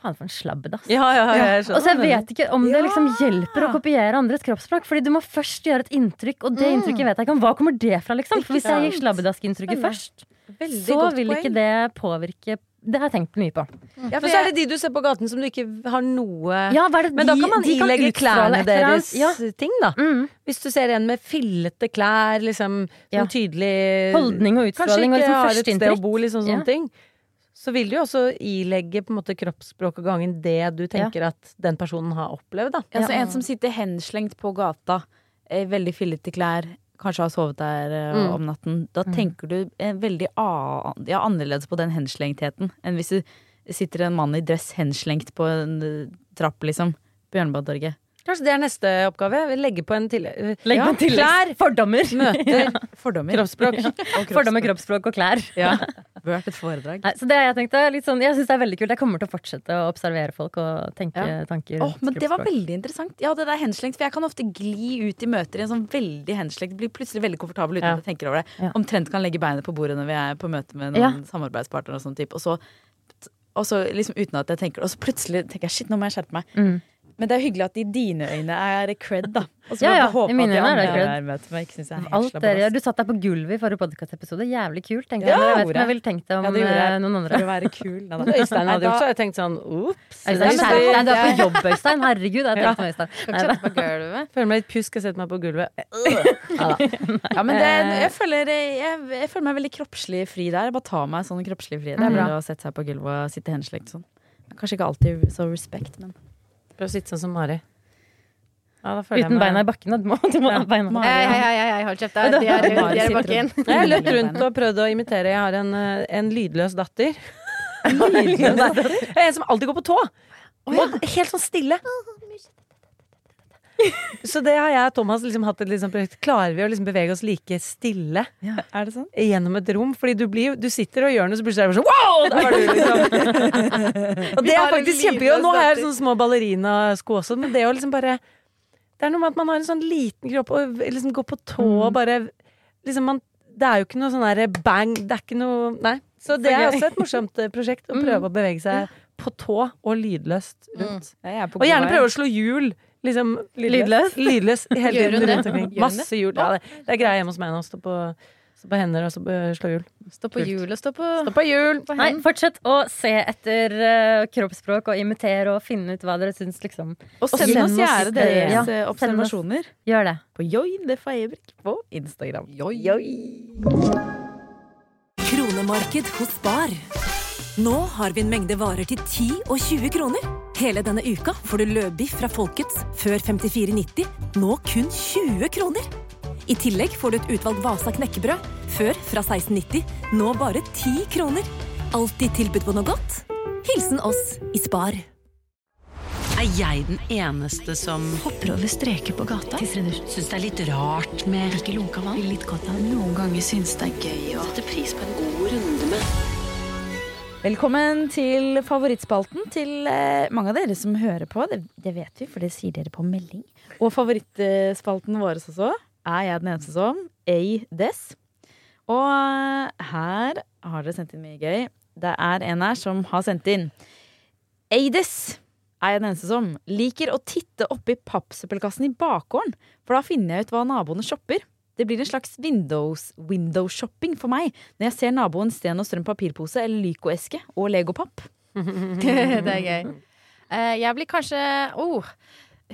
Faen, for en slabbedass. Ja, ja, ja. Og så jeg vet ikke om det liksom hjelper å kopiere andres kroppsspråk. Fordi du må først gjøre et inntrykk, og det inntrykket vet jeg ikke om. Hva kommer det fra, liksom? For hvis jeg gir slabbedasskinntrykket Spennende. først, Veldig så vil ikke det påvirke Det har jeg tenkt mye på. Ja, for så er det de du ser på gaten som du ikke har noe Ja, hva er det Men da kan man ilegge de klærne deres Ja. ting, da. Mm. Hvis du ser en med fillete klær, liksom Ja. tydelig Holdning og Kanskje utstråling og ikke liksom har et sted å bo, liksom Ja. sånne ting. Så vil du jo også ilegge på en måte kroppsspråk og gangen det du tenker at den personen har opplevd, da. Altså, En som sitter henslengt på gata, eh, veldig fillete klær, kanskje har sovet der eh, Mm. om natten. Da tenker du eh, veldig ja, annerledes på den henslengtheten enn hvis du sitter en mann i dress henslengt på en trapp, liksom. På Jernbanetorget. Kanskje det er neste oppgave? Legge på en tillegg... Legg Ja, på tillegg. klær, Fordommer. møter, *laughs* Fordommer. kroppsspråk. Fordommer, kroppsspråk og klær. Ja. *laughs* Vært et foredrag. Nei, så det jeg tenkte sånn, Jeg syns det er veldig kult. Jeg kommer til å fortsette å observere folk og tenke Ja. tanker. Åh, men det var veldig interessant. Ja, det der henslengt, for jeg kan ofte gli ut i møter i en sånn veldig henslengt. Blir plutselig veldig komfortabel uten Ja. at jeg tenker over det. Ja. Omtrent kan legge beinet på bordet når vi er på møte med noen Ja. samarbeidspartnere og sånn type. Og så, og så liksom uten at jeg tenker Og så plutselig tenker jeg shit, nå må jeg skjerpe meg. Mm. Men det er hyggelig at i dine øyne er cred, da. Ja, ja, i mine øyne er det cred. møter meg, ikke jeg er Alt dere, du satt deg på gulvet i forrige podkastepisode. Jævlig kult. tenkte Ja, jeg. Jeg vet ikke om jeg ville tenkt det om Ja, det eh, noen andre. For å være kul. Da, da. Øystein hadde gjort så jeg tenkt sånn ops. Deg, du er på jobb, Øystein. Herregud, jeg tenkte ja. Øystein. *laughs* Nei, da. på gulvet. Føler meg litt pjusk, jeg setter meg på gulvet. *laughs* Ja, men det, Eh. jeg, føler, jeg, jeg føler meg veldig kroppslig fri der. Jeg bare tar meg sånn kroppslig fri. Det er Mm. bra å sette seg på gulvet og sitte henslengt sånn. Kanskje ikke alltid så respekt, men Prøv å sitte sånn som Mari. Ja, da føler Uten jeg meg beina i bakken. Du må, du må ja. beina Mari. Hei, hei, hei, hei, hold kjeft. De er, de er, i bakken. Jeg har løpt rundt og prøvd å imitere. Jeg har en, eh, en lydløs datter. *laughs* en som alltid går på tå. Og helt sånn stille. Så det har jeg og Thomas liksom hatt et liksom. Klarer vi å liksom bevege oss like stille Er det sånn? gjennom et rom? Fordi du, blir, du sitter og gjør noe, så plutselig er det sånn wow! Der var du, liksom. *laughs* *laughs* og det er faktisk kjempegøy. Og nå har jeg sånne små ballerinasko også, men det å liksom bare Det er noe med at man har en sånn liten kropp og liksom går på tå og bare liksom man, Det er jo ikke noe sånn derre bang Det er ikke noe Nei. Så det er også et morsomt eh, prosjekt. Å prøve å bevege seg på tå og lydløst rundt. Er Og gjerne prøve å slå hjul. Liksom Lydløs? Lydløs *laughs* hele Gjør hun tiden det? rundt omkring. Masse hjul. Ja, det, det er greia hjemme hos meg nå. Stå på, stå på hender og slå hjul. Stå på hjul og stå på, Stå på hjul! på Nei, fortsett å se etter uh, kroppsspråk og imitere og finne ut hva dere syns, liksom. Og send send oss gjerne deres Ja, eh, observasjoner Gjør det. på Join det Fayebrek på Instagram. Kronemarked hos Bar. Nå har vi en mengde varer til 10 og 20 kroner. Hele denne uka får du løbiff fra Folkets før 54,90, nå kun 20 kroner. I tillegg får du et utvalgt Vasa knekkebrød, før fra 16,90, nå bare 10 kroner. Alltid tilbud på noe godt. Hilsen oss i Spar. Er jeg den eneste som hopper over streker på gata? Syns det er litt rart med Ikke lunka vann? Litt godt av Noen ganger syns det er gøy å sette pris på en god runde med Velkommen til favorittspalten til eh, mange av dere som hører på. Det, det vet vi, for det sier dere på melding. Og favorittspalten vår også er jeg den eneste som. A-Des. Og eh, her har dere sendt inn mye gøy. Det er en her som har sendt inn. A-Des er jeg den eneste som liker å titte oppi pappsøppelkassen i bakgården. For da finner jeg ut hva naboene shopper. Det blir en slags windows, window shopping for meg når jeg ser naboen Sten og Strøm papirpose eller Lyco-eske og legopapp. *laughs* det er gøy. Eh, jeg blir kanskje oh,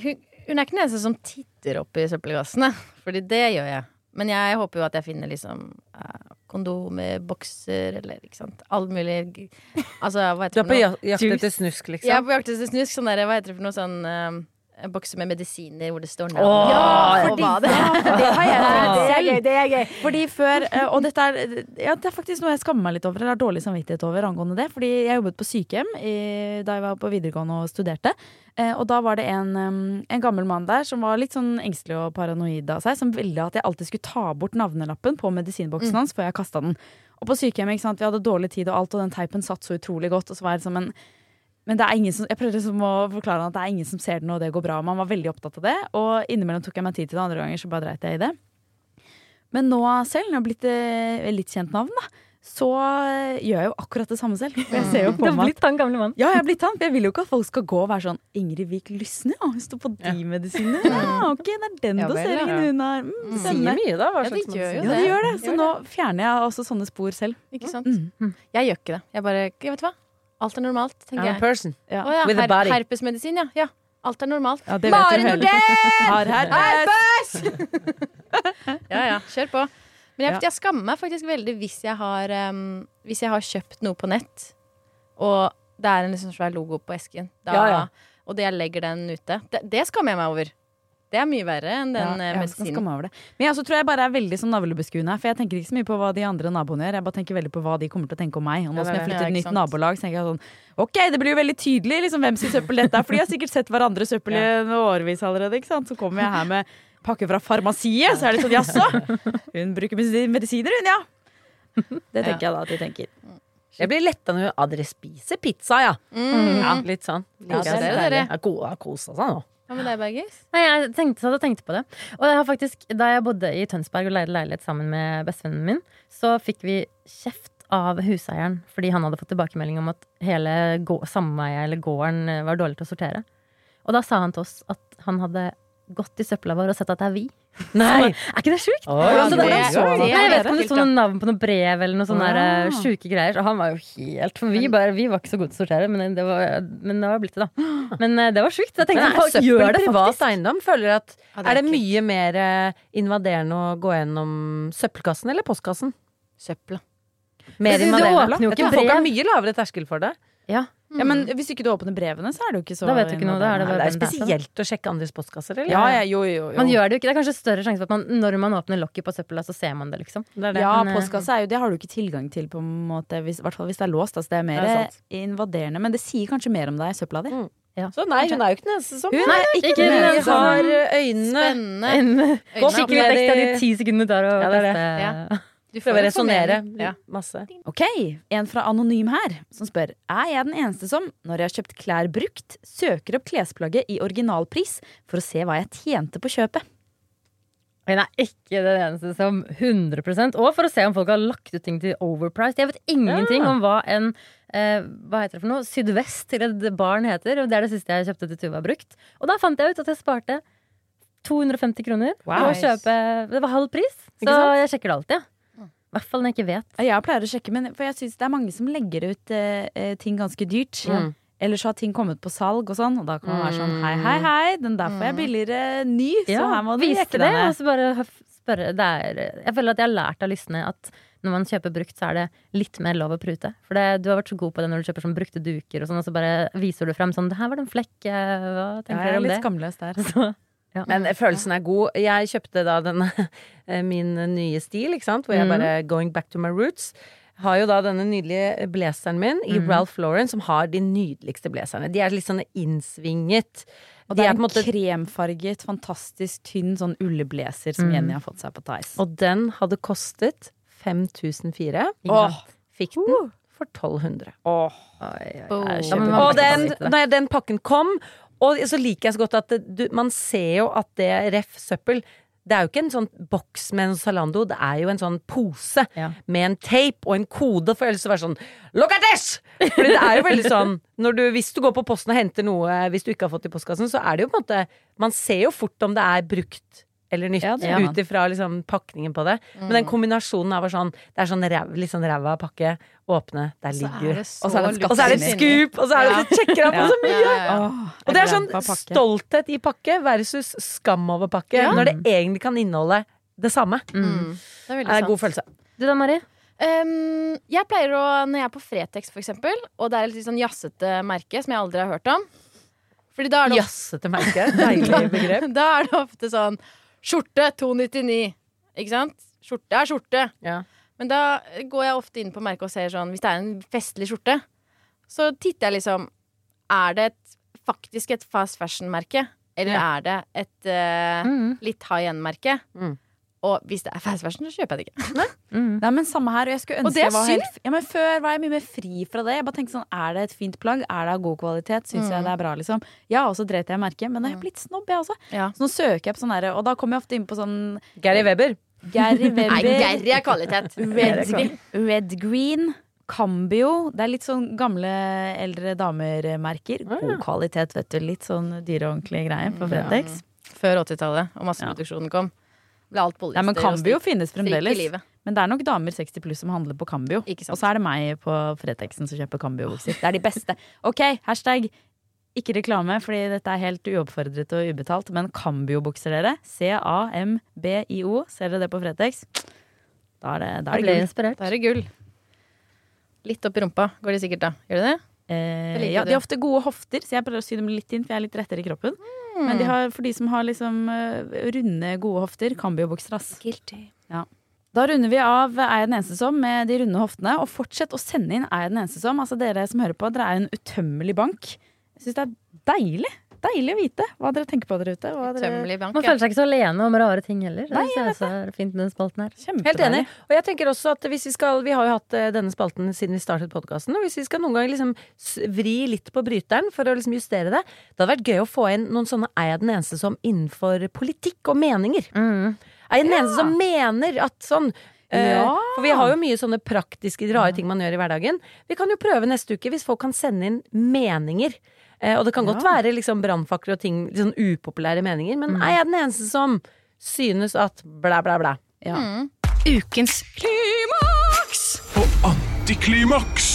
hun, hun er ikke den eneste som titter opp i søppelkassene, *laughs* Fordi det gjør jeg. Men jeg håper jo at jeg finner liksom eh, kondomer, bokser eller ikke sant. All mulig Altså, hva Du er på det? ja- jakt etter snusk, Jeg er liksom? på jakt etter snusk. Sånn der, hva heter det for noe sånn eh, en bokse med medisiner hvor det står navn. Åh, ja, fordi- det *laughs* det har jeg det selv. det er gøy. Fordi før, eh, og dette er, ja, det er faktisk noe jeg skammer meg litt over, eller har dårlig samvittighet over angående det. Fordi jeg jobbet på sykehjem i, da jeg var på videregående og studerte. Eh, og da var det en, en gammel mann der som var litt sånn engstelig og paranoid av seg, som ville at jeg alltid skulle ta bort navnelappen på medisinboksen hans før jeg kasta den. Og på sykehjemmet, vi hadde dårlig tid og alt, og den teipen satt så utrolig godt. Og så var jeg liksom en men det er ingen som, jeg prøvde liksom å forklare han at det er ingen som ser den, og det går bra. Man var veldig opptatt av det, og innimellom tok jeg meg tid til det. Andre ganger så bare dreit jeg i det. Men nå selv, når jeg har blitt eh, litt kjent navn, da, så eh, gjør jeg jo akkurat det samme selv. For jeg ser jo Du på har meg at blitt han gamle mannen. ja, jeg har blitt han. for Jeg vil jo ikke at folk skal gå og være sånn Ingrid Vik Lysne, ja. Hun står på de medisinene. Ja, ok, det er den Ja doseringen ja. hun har. Mm, Det sier mye, da. Hva Ja, det slags gjør jo Ja, det gjør det. Så Gjør nå fjerner jeg også sånne spor selv. Ikke sant? Mm. Jeg gjør ikke det. Jeg bare jeg Vet du hva? Alt er normalt, tenker I'm a jeg. person. Ja. Oh, ja, With a body. herpesmedisin, ja. ja. Alt er normalt. Ja, Mari Nordén! Har herpes! *laughs* Ja ja, kjør på. Men jeg, jeg skammer meg faktisk veldig hvis jeg har um, Hvis jeg har kjøpt noe på nett, og det er en liksom svær logo på esken, da, Ja, ja. og det jeg legger den ute, det, det skammer jeg meg over. Det er mye verre enn den Ja, eh, medisinen. skamme over det. Men jeg også tror jeg bare er veldig sånn navlebeskuende. For jeg tenker ikke så mye på hva de andre naboene gjør. Jeg bare tenker veldig på hva de kommer til å tenke om meg. Og nå som jeg er flytter til Ja, et nytt nabolag, så tenker jeg sånn Ok, det blir jo veldig tydelig liksom, hvem sin søppel dette er. For de har sikkert sett hverandres søppel i en årevis allerede. Ikke sant? Så kommer jeg her med pakke fra farmasiet, så er det sånn jaså? Hun bruker medisiner, hun, ja. Det tenker jeg da at de tenker. Jeg blir letta når Adre spiser pizza, ja. Mm. ja litt sånn. Ja, det det. er dere. Ja, ja, Kosa seg nå. Hva med deg, Bergis? Nei, jeg tenkte, satt og tenkte på det. Og jeg har faktisk, da jeg bodde i Tønsberg og leide leilighet sammen med bestevennen min, så fikk vi kjeft av huseieren fordi han hadde fått tilbakemelding om at hele sameiet eller gården eh, var dårlig til å sortere. Og da sa han til oss at han hadde gått i søpla vår og sett at det er vi. Nei! Er ikke det sjukt? Oh, ja, det, det- det, det Nei, jeg vet ikke om det sto noen navn på noe brev eller noe sånne ja. eh, sjuke greier. Og han var jo helt For vi, bare, vi var ikke så gode til å sortere, men det var, men det var blitt det, da. Men eh, det var sjukt. Jeg tenkte folk gjør det privat eiendom? Føler at er det mye mer eh, invaderende å gå gjennom søppelkassen eller postkassen? Søpla. Mer invaderende? folk har mye lavere terskel for det. Ja, Ja, men hvis ikke du åpner brevene, så er det jo ikke så Da vet du ikke noe, da er det Nei, bare det er det er. spesielt å sjekke andres postkasser, eller? Ja, ja, jo, jo, jo. Man gjør det jo ikke. Det er kanskje større sjanse for at man, når man åpner lokket på søpla, så ser man det, liksom. Det er det. Ja, eh, postkasse er jo, det har du ikke tilgang til, på en måte, hvis, i hvert fall hvis det er låst. Altså, det er mer Det er invaderende. Men det sier kanskje mer om deg, søpla di. Mm. Ja. Så nei, hun er jo ikke den eneste som Hun er ikke den den eneste. som- har øynene Spennende. En, Øynene Skikkelig ekstra i- de ti sekundene der og Ja, det er det. Ja. Du får resonnere. Ja. masse. Ok, en fra Anonym her, som spør Er jeg den eneste som, når jeg har kjøpt klær brukt, søker opp klesplagget i originalpris for å se hva jeg tjente på kjøpet? Hun er ikke den eneste som 100% Og for å se om folk har lagt ut ting til overpriced. Jeg vet ingenting Ja. om hva en eh, hva heter det for noe? Sydvest til et barn heter. Og det er det siste jeg kjøpte til Tuva brukt. Og da fant jeg ut at jeg sparte 250 kroner Wow. kjøpe Det var halv pris, så jeg sjekker det alltid. I hvert fall når jeg ikke vet. Jeg pleier å sjekke, men for jeg syns det er mange som legger ut eh, eh, ting ganske dyrt. Mm. så har ting kommet på salg og sånn, og da kan man være sånn hei, hei, hei, den der får jeg billigere ny, så her må du jekke det, deg og så bare spørre. Er, jeg føler at jeg har lært av lystne at når man kjøper brukt, så er det litt mer lov å prute. For det, du har vært så god på det når du kjøper sånn brukte duker, og sånn, og så bare viser du frem sånn Det her var det en flekk. Hva Ja, det? jeg er litt skamløs der. *laughs* Så, ja. Men følelsen er god. Jeg kjøpte da denne, *laughs* eh, min nye stil, ikke sant? Hvor jeg Mhm. bare going back to my roots. Har jo da denne nydelige blazeren min i mm. Ralph Lauren, som har de nydeligste blazerne. De er litt sånn innsvinget. Og De det er på en måte kremfarget, fantastisk tynn sånn ulleblazer som Mm. Jenny har fått seg på Tice. Og den hadde kostet 5004. Ikke? Fikk den for 1200. Åh. Oi, oi, oi. Og den, når den pakken kom, og så liker jeg så godt at du, man ser jo at det ref søppel det er jo ikke en sånn boks med en Zalando, det er jo en sånn pose Ja. med en tape og en kode, for ellers så være sånn Look at this! Fordi det er jo veldig sånn når du, Hvis du går på posten og henter noe hvis du ikke har fått det i postkassen, så er det jo på en måte Man ser jo fort om det er brukt eller nytt Ja, ja. ut ifra liksom pakningen på det. Men den kombinasjonen av sånn Det er sånn ræv, litt sånn ræva pakke, åpne, der Så ligger er så Og så er og så er det et scoop, og så er det så sjekker han på så mye! Ja, ja, ja. Og det er sånn stolthet i pakke versus skam over pakke, Ja. når det egentlig kan inneholde det samme. Mm. Mm. Det er veldig Det er en god følelse. Du da, Mari? Um, jeg pleier å, når jeg er på Fretex for eksempel, og det er et litt sånn jazzete merke som jeg aldri har hørt om Fordi da er det, Jazzete merke. Deilig *laughs* begrep. da er det ofte sånn Skjorte 299. Ikke sant? Skjorte er skjorte. Ja. Men da går jeg ofte inn på merket og ser sånn Hvis det er en festlig skjorte, så titter jeg liksom Er det et, faktisk et fast fashion-merke? Eller er det et uh, Mm. litt high end-merke? Mm. Og hvis det er fast fashion, så kjøper jeg det ikke. Mm. Nei, men samme her, og jeg skulle Og ønske det er jeg var synd. helt ja, men Før var jeg mye mer fri fra det. Jeg bare tenkte sånn, Er det et fint plagg? Er det av god kvalitet? Syns jeg det er bra, liksom? Ja, og så dreit jeg i merket, men jeg er blitt snobb, jeg også. Ja. Så nå søker jeg på sånn herre, Og da kommer jeg ofte inn på sånn Gary Weber. Gary Nei, Gary er kvalitet. Red, Red Green. Cambio. Det er litt sånn gamle, eldre damer-merker. God kvalitet, vet du. Litt sånn dyre og ordentlige greier på Fretex. Før 80-tallet og masseproduksjonen kom. Ble alt polyester Ja, men Cambio finnes fremdeles. Men det er nok damer 60 pluss som handler på Cambio. Og så er det meg på Fretexen som kjøper Cambio-bukser. Det er de beste. Ok, hashtag ikke reklame, fordi dette er helt uoppfordret og ubetalt. Men Cambio-bukser, dere. C-A-M-B-I-O. Ser dere det på Fretex? Da er det, da er det gull. Da er det gull. Litt opp i rumpa går de sikkert da. Gjør de det? Eh, ja, de har ofte gode hofter, så jeg prøver å sy dem litt inn, for jeg er litt rettere i kroppen. Men de har, for de som har liksom eh, runde, gode hofter, Cambio-bukser, ass. Ja. Da runder vi av Er jeg den eneste som med de runde hoftene. Og fortsett å sende inn Er jeg den eneste som. Altså Dere som hører på, dere er en utømmelig bank. Jeg syns det er deilig. Deilig å vite hva dere tenker på der ute. Hva dere... Man føler seg ikke så alene om rare ting heller. Nei, det synes jeg er fint med den spalten her. Helt enig. Og jeg tenker også at hvis vi skal Vi har jo hatt eh, denne spalten siden vi startet podkasten. Og hvis vi skal noen gang liksom vri litt på bryteren for å liksom justere det Det hadde vært gøy å få inn noen sånne Er jeg den eneste som innenfor politikk og meninger? Mm. Er jeg den eneste som mener at sånn eh, Ja. For vi har jo mye sånne praktiske, rare ting man gjør i hverdagen. Vi kan jo prøve neste uke hvis folk kan sende inn meninger. Eh, og det kan godt være liksom brannfakler og ting, sånn upopulære meninger, men er jeg den eneste som synes at blæ, blæ, blæ? Ja. Ukens klimaks! Og antiklimaks!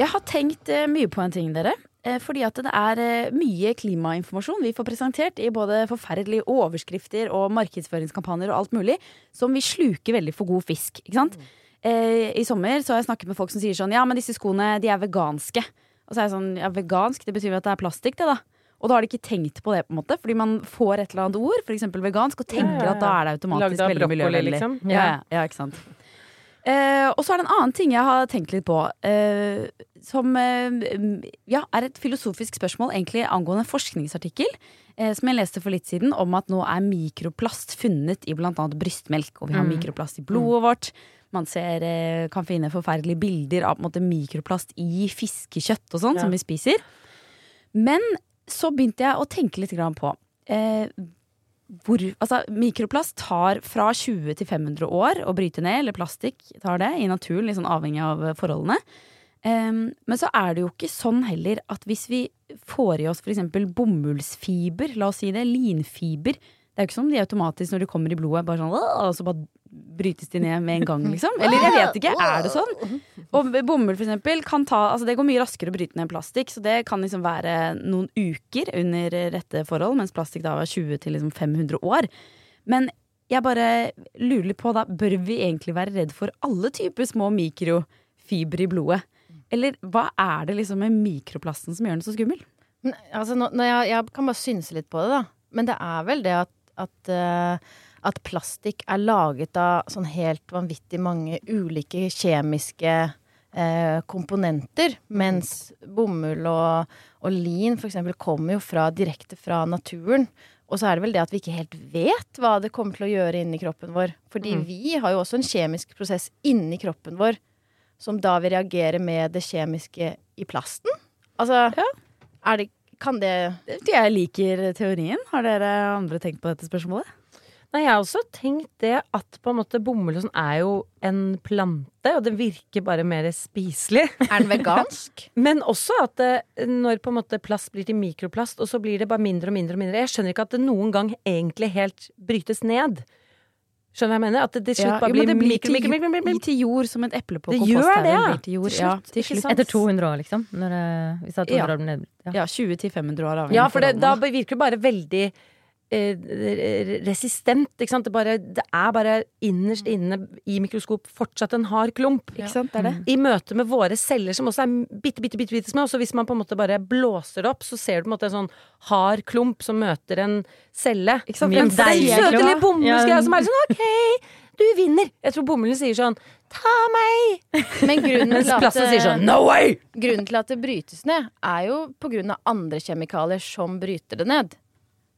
Jeg har tenkt eh, mye på en ting, dere. Eh, fordi at det er mye klimainformasjon vi får presentert i både forferdelige overskrifter og markedsføringskampanjer og alt mulig, som vi sluker veldig for god fisk. Ikke sant? Mm. I sommer så har jeg snakket med folk som sier sånn Ja, men disse skoene de er veganske. Og så er jeg sånn Ja, vegansk, det betyr jo at det er plastikk, det, da. Og da har de ikke tenkt på det, på en måte fordi man får et eller annet ord, f.eks. vegansk, og tenker at da er det automatisk veldig miljøvennlig. liksom? Ja, ja, ja, ikke sant. Eh, og så er det en annen ting jeg har tenkt litt på, eh, som eh, ja, er et filosofisk spørsmål egentlig angående en forskningsartikkel eh, som jeg leste for litt siden, om at nå er mikroplast funnet i annet brystmelk, og vi har mikroplast i blodet vårt. Man ser, eh, kan finne forferdelige bilder av måte, mikroplast i fiskekjøtt og sånn, Ja. som vi spiser. Men så begynte jeg å tenke litt grann på eh, hvor, altså, mikroplast tar fra 20 til 500 år å bryte ned, eller plastikk tar det, i naturen, sånn avhengig av forholdene. Em, men så er det jo ikke sånn heller at hvis vi får i oss f.eks. bomullsfiber, la oss si det, linfiber Det er jo ikke som de automatisk når de kommer i blodet, bare sånn og så bare brytes de ned med en gang, liksom. *laughs* Eller jeg vet ikke, er det sånn? Og bomull for eksempel kan ta Altså det går mye raskere å bryte ned plastikk, så det kan liksom være noen uker under rette forhold, mens plastikk da var 20 til liksom 500 år. Men jeg bare lurer på da, bør vi egentlig være redd for alle typer små mikrofibre i blodet? Eller hva er det liksom med mikroplasten som gjør den så skummel? Men, altså, nå, nå, jeg, jeg kan bare synse litt på det, da. Men det er vel det at, at, eh, at plastikk er laget av sånn helt vanvittig mange ulike kjemiske eh, komponenter. Mens bomull og, og lin for eksempel kommer jo fra, direkte fra naturen. Og så er det vel det at vi ikke helt vet hva det kommer til å gjøre inni kroppen vår. Fordi vi har jo også en kjemisk prosess inni kroppen vår som da vil reagere med det kjemiske i plasten. Altså, er det Kan det Jeg liker teorien. Har dere andre tenkt på dette spørsmålet? Nei, jeg har også tenkt det at på en måte bomull og sånn er jo en plante, og det virker bare mer spiselig. Er den vegansk? *laughs* Men også at det, når på en måte plast blir til mikroplast, og så blir det bare mindre og mindre og mindre. Jeg skjønner ikke at det noen gang egentlig helt brytes ned. Skjønner du hva jeg mener? At det til slutt Ja, bare jo, blir blir mikro, mikro, mikro, mikro, mikro. til jord som et eple på Det gjør komposthaugen. det, ja. til jord. Til Ja, til slutt. Etter 200 år, liksom. Når hvis det er 200 Ja. år ned, ja. Ja, 20 til 500 år. Ja, for det, da virker det bare veldig eh, resistent. Ikke sant? Det, bare, det er bare innerst inne i mikroskop fortsatt en hard klump. Ikke sant, det er det. I møte med våre celler, som også er bitte, bitte, bitte, bitte små. Så hvis man på en måte bare blåser det opp, så ser du på en måte en sånn hard klump som møter en celle. Ikke sant? En deilig søte bomullsgreie Ja. som er sånn OK, du vinner. Jeg tror bomullen sier sånn ta meg! Men grunnen til, at, sier sånn no way! grunnen til at det brytes ned, er jo på grunn av andre kjemikalier som bryter det ned.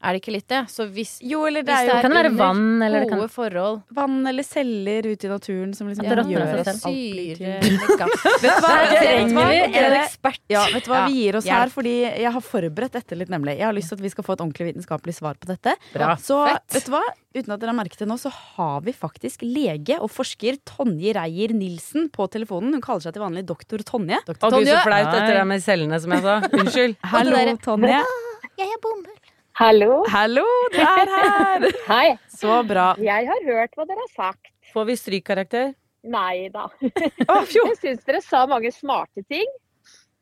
Er det ikke litt det? Så hvis, Jo, eller det hvis er Kan det være vann, eller det kan forhold vann eller celler ute i naturen som liksom det av gjør at alt blir syre gass. Vet du hva? *laughs* Her trenger vi en ekspert. Ja, vet du hva? Ja, Vi gir oss hjelp. her fordi jeg har forberedt dette litt, nemlig. Jeg har lyst til at vi skal få et ordentlig vitenskapelig svar på dette. Bra. Så Fett. vet du hva? Uten at dere har merket det nå, så har vi faktisk lege og forsker Tonje Reier Nilsen på telefonen. Hun kaller seg til vanlig doktor Tonje. Å du, så flaut etter det med cellene som jeg sa. Unnskyld. Hallo, Tonje. Jeg er bomull. Hallo. Hallo, du er her! *laughs* Hei. Så bra. Jeg har hørt hva dere har sagt. Får vi strykkarakter? Nei da. *laughs* Oh. Jeg syns dere sa mange smarte ting.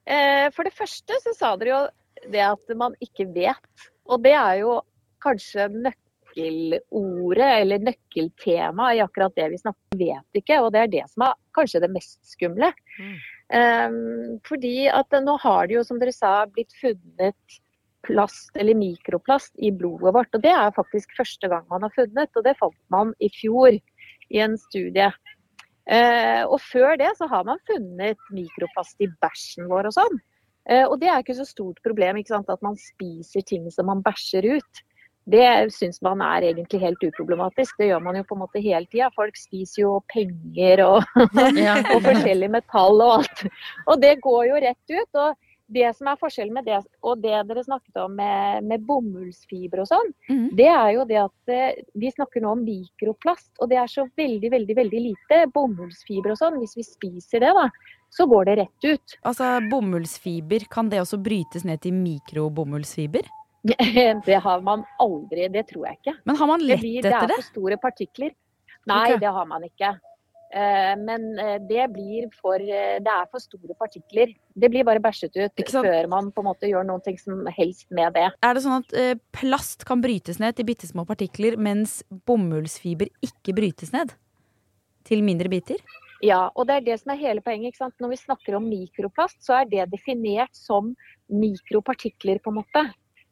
Eh, For det første så sa dere jo det at man ikke vet. Og det er jo kanskje nøkkelordet eller nøkkeltemaet i akkurat det vi snakker om. Vet ikke, og det er det som er kanskje det mest skumle. Mm. Fordi at nå har det jo, som dere sa, blitt funnet plast eller mikroplast i blodet vårt. Og det er faktisk første gang man har funnet, og det fant man i fjor i en studie. Eh, og før det så har man funnet mikroplast i bæsjen vår og sånn. Eh, og det er ikke så stort problem ikke sant? at man spiser ting som man bæsjer ut. Det syns man er egentlig helt uproblematisk. Det gjør man jo på en måte hele tida. Folk spiser jo penger og, *laughs* og forskjellig metall og alt. Og det går jo rett ut. Og det som er forskjellen med det og det dere snakket om med, med bomullsfiber og sånn, mm. det er jo det at eh, vi snakker nå om mikroplast. Og det er så veldig, veldig, veldig lite bomullsfiber og sånn. Hvis vi spiser det, da, så går det rett ut. Altså, bomullsfiber, kan det også brytes ned til mikrobomullsfiber? *laughs* Det har man aldri, det tror jeg ikke. Men har man lett blir, det Det er for store partikler. Nei, okay. det har man ikke. Eh, Men eh, det blir for eh, Det er for store partikler. Det blir bare bæsjet ut før man på en måte gjør noe som helst med det. Er det sånn at plast kan brytes ned til bitte små partikler, mens bomullsfiber ikke brytes ned? Til mindre biter? Ja, og det er det som er hele poenget. ikke sant? Når vi snakker om mikroplast, så er det definert som mikropartikler, på en måte.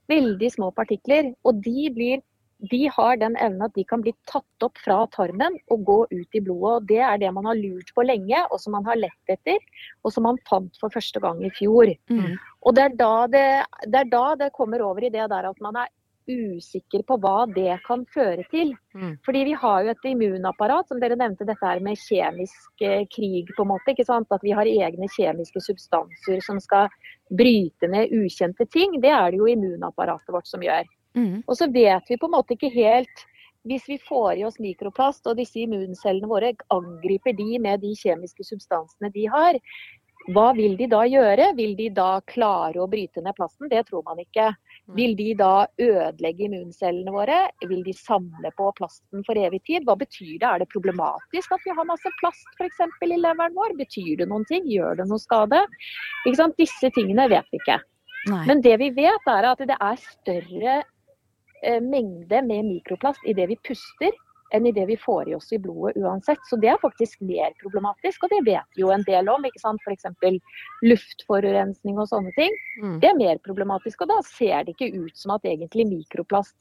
Veldig små partikler. Og de, blir, de har den evnen at de kan bli tatt opp fra tarmen og gå ut i blodet. Og det er det man har lurt på lenge, og som man har lett etter, og som man fant for første gang i fjor. Mm. Og det er, da det, det er da det kommer over i det der at man er usikker på hva det kan føre til. Mm. Fordi vi har jo et immunapparat, som dere nevnte dette her med kjemisk eh, krig, på en måte. ikke sant? At vi har egne kjemiske substanser som skal bryte ned ukjente ting. Det er det jo immunapparatet vårt som gjør. Mm. Og så vet vi på en måte ikke helt Hvis vi får i oss mikroplast, og disse immuncellene våre angriper de med de kjemiske substansene de har, hva vil de da gjøre? Vil de da klare å bryte ned plasten? Det tror man ikke. Vil de da ødelegge immuncellene våre? Vil de samle på plasten for evig tid? Hva betyr det? Er det problematisk at vi har masse plast f.eks. i leveren vår? Betyr det noen ting? Gjør det noe skade? Disse tingene vet vi ikke. Nei. Men det vi vet er at det er større mengde med mikroplast i det vi puster enn i det vi får i oss i blodet uansett. Så det er faktisk mer problematisk, og det vet vi jo en del om. ikke sant? F.eks. luftforurensning og sånne ting. Mm. Det er mer problematisk, og da ser det ikke ut som at egentlig mikroplast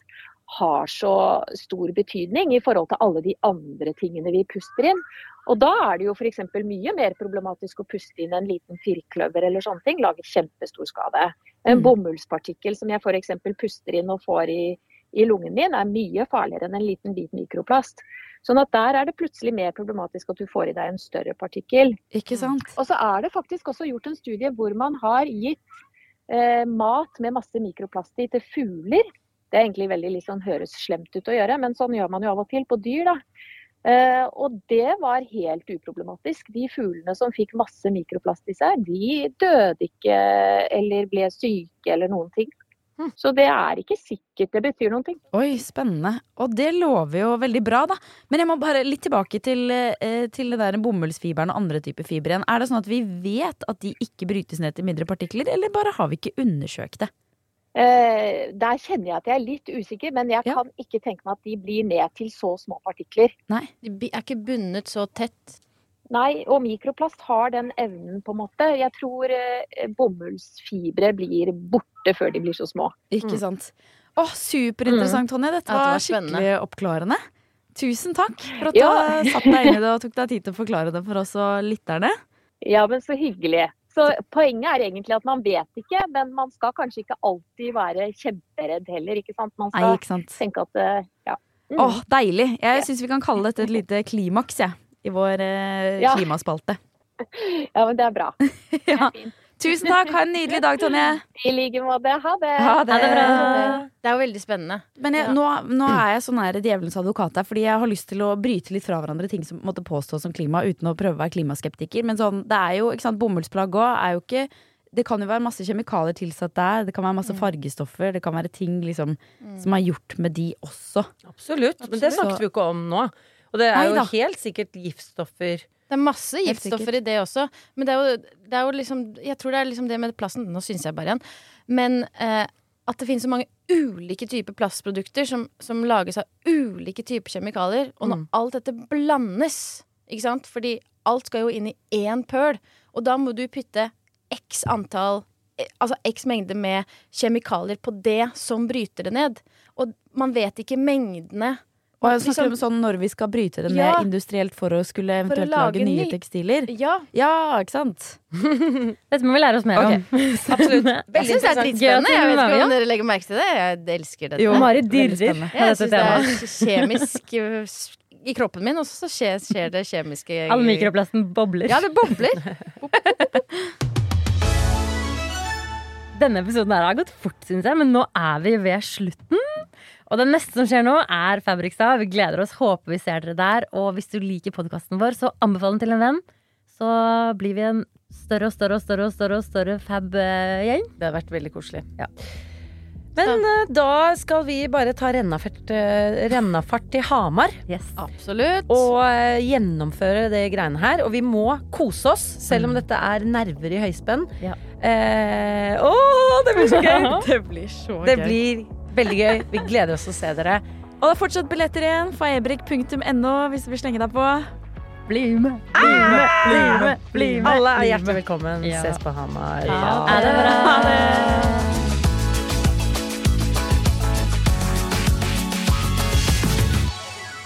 har så stor betydning i forhold til alle de andre tingene vi puster inn. Og da er det jo f.eks. mye mer problematisk å puste inn en liten firkløver eller sånne ting. Lager kjempestor skade. En Mm. bomullspartikkel som jeg f.eks. puster inn og får i, i lungen min, er mye farligere enn en liten bit mikroplast. Sånn at der er det plutselig mer problematisk at du får i deg en større partikkel. Ikke sant? Og så er det faktisk også gjort en studie hvor man har gitt eh, mat med masse mikroplast i til fugler. Det er egentlig veldig sånn, høres slemt ut å gjøre, men sånn gjør man jo av og til på dyr. da. Uh, og det var helt uproblematisk. De fuglene som fikk masse mikroplast i seg, de døde ikke eller ble syke eller noen ting. Så det er ikke sikkert det betyr noen ting. Oi, spennende. Og det lover jo veldig bra, da. Men jeg må bare litt tilbake til, eh, til det der bomullsfiberen og andre typer fiber igjen. Er det sånn at vi vet at de ikke brytes ned til mindre partikler, eller bare har vi ikke undersøkt det? Eh, der kjenner jeg at jeg er litt usikker, men jeg Ja. kan ikke tenke meg at de blir ned til så små partikler. Nei, De er ikke bundet så tett. Nei, og mikroplast har den evnen, på en måte. Jeg tror eh, bomullsfibre blir borte før de blir så små. Ikke Mm. sant? Å, superinteressant, Tonje. Dette Ja, det var, var spennende. skikkelig oppklarende. Tusen takk for at Ja. du satt deg inn i det og tok deg tid til å forklare det for oss og lytterne. Ja, men så hyggelig. Så poenget er egentlig at man vet ikke, men man skal kanskje ikke alltid være kjemperedd heller, ikke sant. Man Nei, skal ikke sant. tenke at eh, ja. Mm. Åh, deilig. Jeg syns vi kan kalle dette et lite klimaks, jeg. I vår eh, Ja. klimaspalte. *laughs* ja, men det er bra. *laughs* Det er Fint. Tusen takk. Ha en nydelig dag, Tonje. I like måte. Ha det. Ha det. Ha det bra. Det er jo veldig spennende. Men jeg, Ja. nå, nå er jeg sånn her djevelens advokat her, fordi jeg har lyst til å bryte litt fra hverandre ting som måtte påstås som klima, uten å prøve å være klimaskeptiker. Men sånn, det er jo, ikke sant, bomullsplagg òg er jo ikke Det kan jo være masse kjemikalier tilsatt der, det kan være masse fargestoffer, det kan være ting liksom som er gjort med de også. Absolutt. Men det snakket vi jo ikke om nå. Og det er jo helt sikkert giftstoffer Det er masse giftstoffer i det også. Men det er jo, det er jo liksom Jeg tror det er liksom det med plasten Nå syns jeg bare igjen. Men eh, at det finnes så mange ulike typer plastprodukter som, som lages av ulike typer kjemikalier. Og når Mm. alt dette blandes, ikke sant Fordi alt skal jo inn i én pøl. Og da må du putte x antall Altså x mengde med kjemikalier på det som bryter det ned. Og man vet ikke mengdene. Og jeg Liksom- snakker om sånn når vi skal bryte det ned Ja. industrielt for å skulle eventuelt å lage lage nye ny- tekstiler. Ja, Ja, ikke sant? *laughs* Dette må vi lære oss mer okay. om. *laughs* Absolutt. jeg synes syns det er dritspennende. Jeg vet ikke om dere legger merke til det. Jeg elsker dette. Jo, Mari dirrer av Jeg syns det er *laughs* kjemisk uh, i kroppen min, og så skjer, skjer det kjemiske All mikroplasten bobler. Ja, det bobler. Denne episoden her har gått fort, syns jeg, men nå er vi ved slutten. Og det neste som skjer nå, er Fabrikstad. Vi gleder oss. Håper vi ser dere der. Og hvis du liker podkasten vår, så anbefal den til en venn. Så blir vi en større og større og større og større, og større fab-gjeng. Det har vært veldig koselig. Ja. Men uh, da skal vi bare ta rennafart, uh, rennafart til Hamar. Yes. Absolutt. Og uh, gjennomføre det greiene her. Og vi må kose oss, selv om dette er nerver i høyspenn. Ja. Eh, å, det blir så gøy! *laughs* Det blir så Det blir veldig gøy. Vi gleder oss til å se dere. Og det er fortsatt billetter igjen. Faebrik.no hvis du vil slenge deg på. Bli med, bli med, bli med, bli med. Alle er hjertelig velkommen. Ja. Ses på Hamar. Ha det bra. Ha det.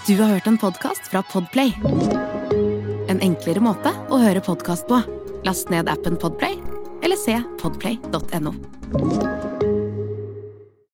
Du har hørt en podkast fra Podplay. En enklere måte å høre podkast på. Last ned appen Podplay, eller se podplay.no.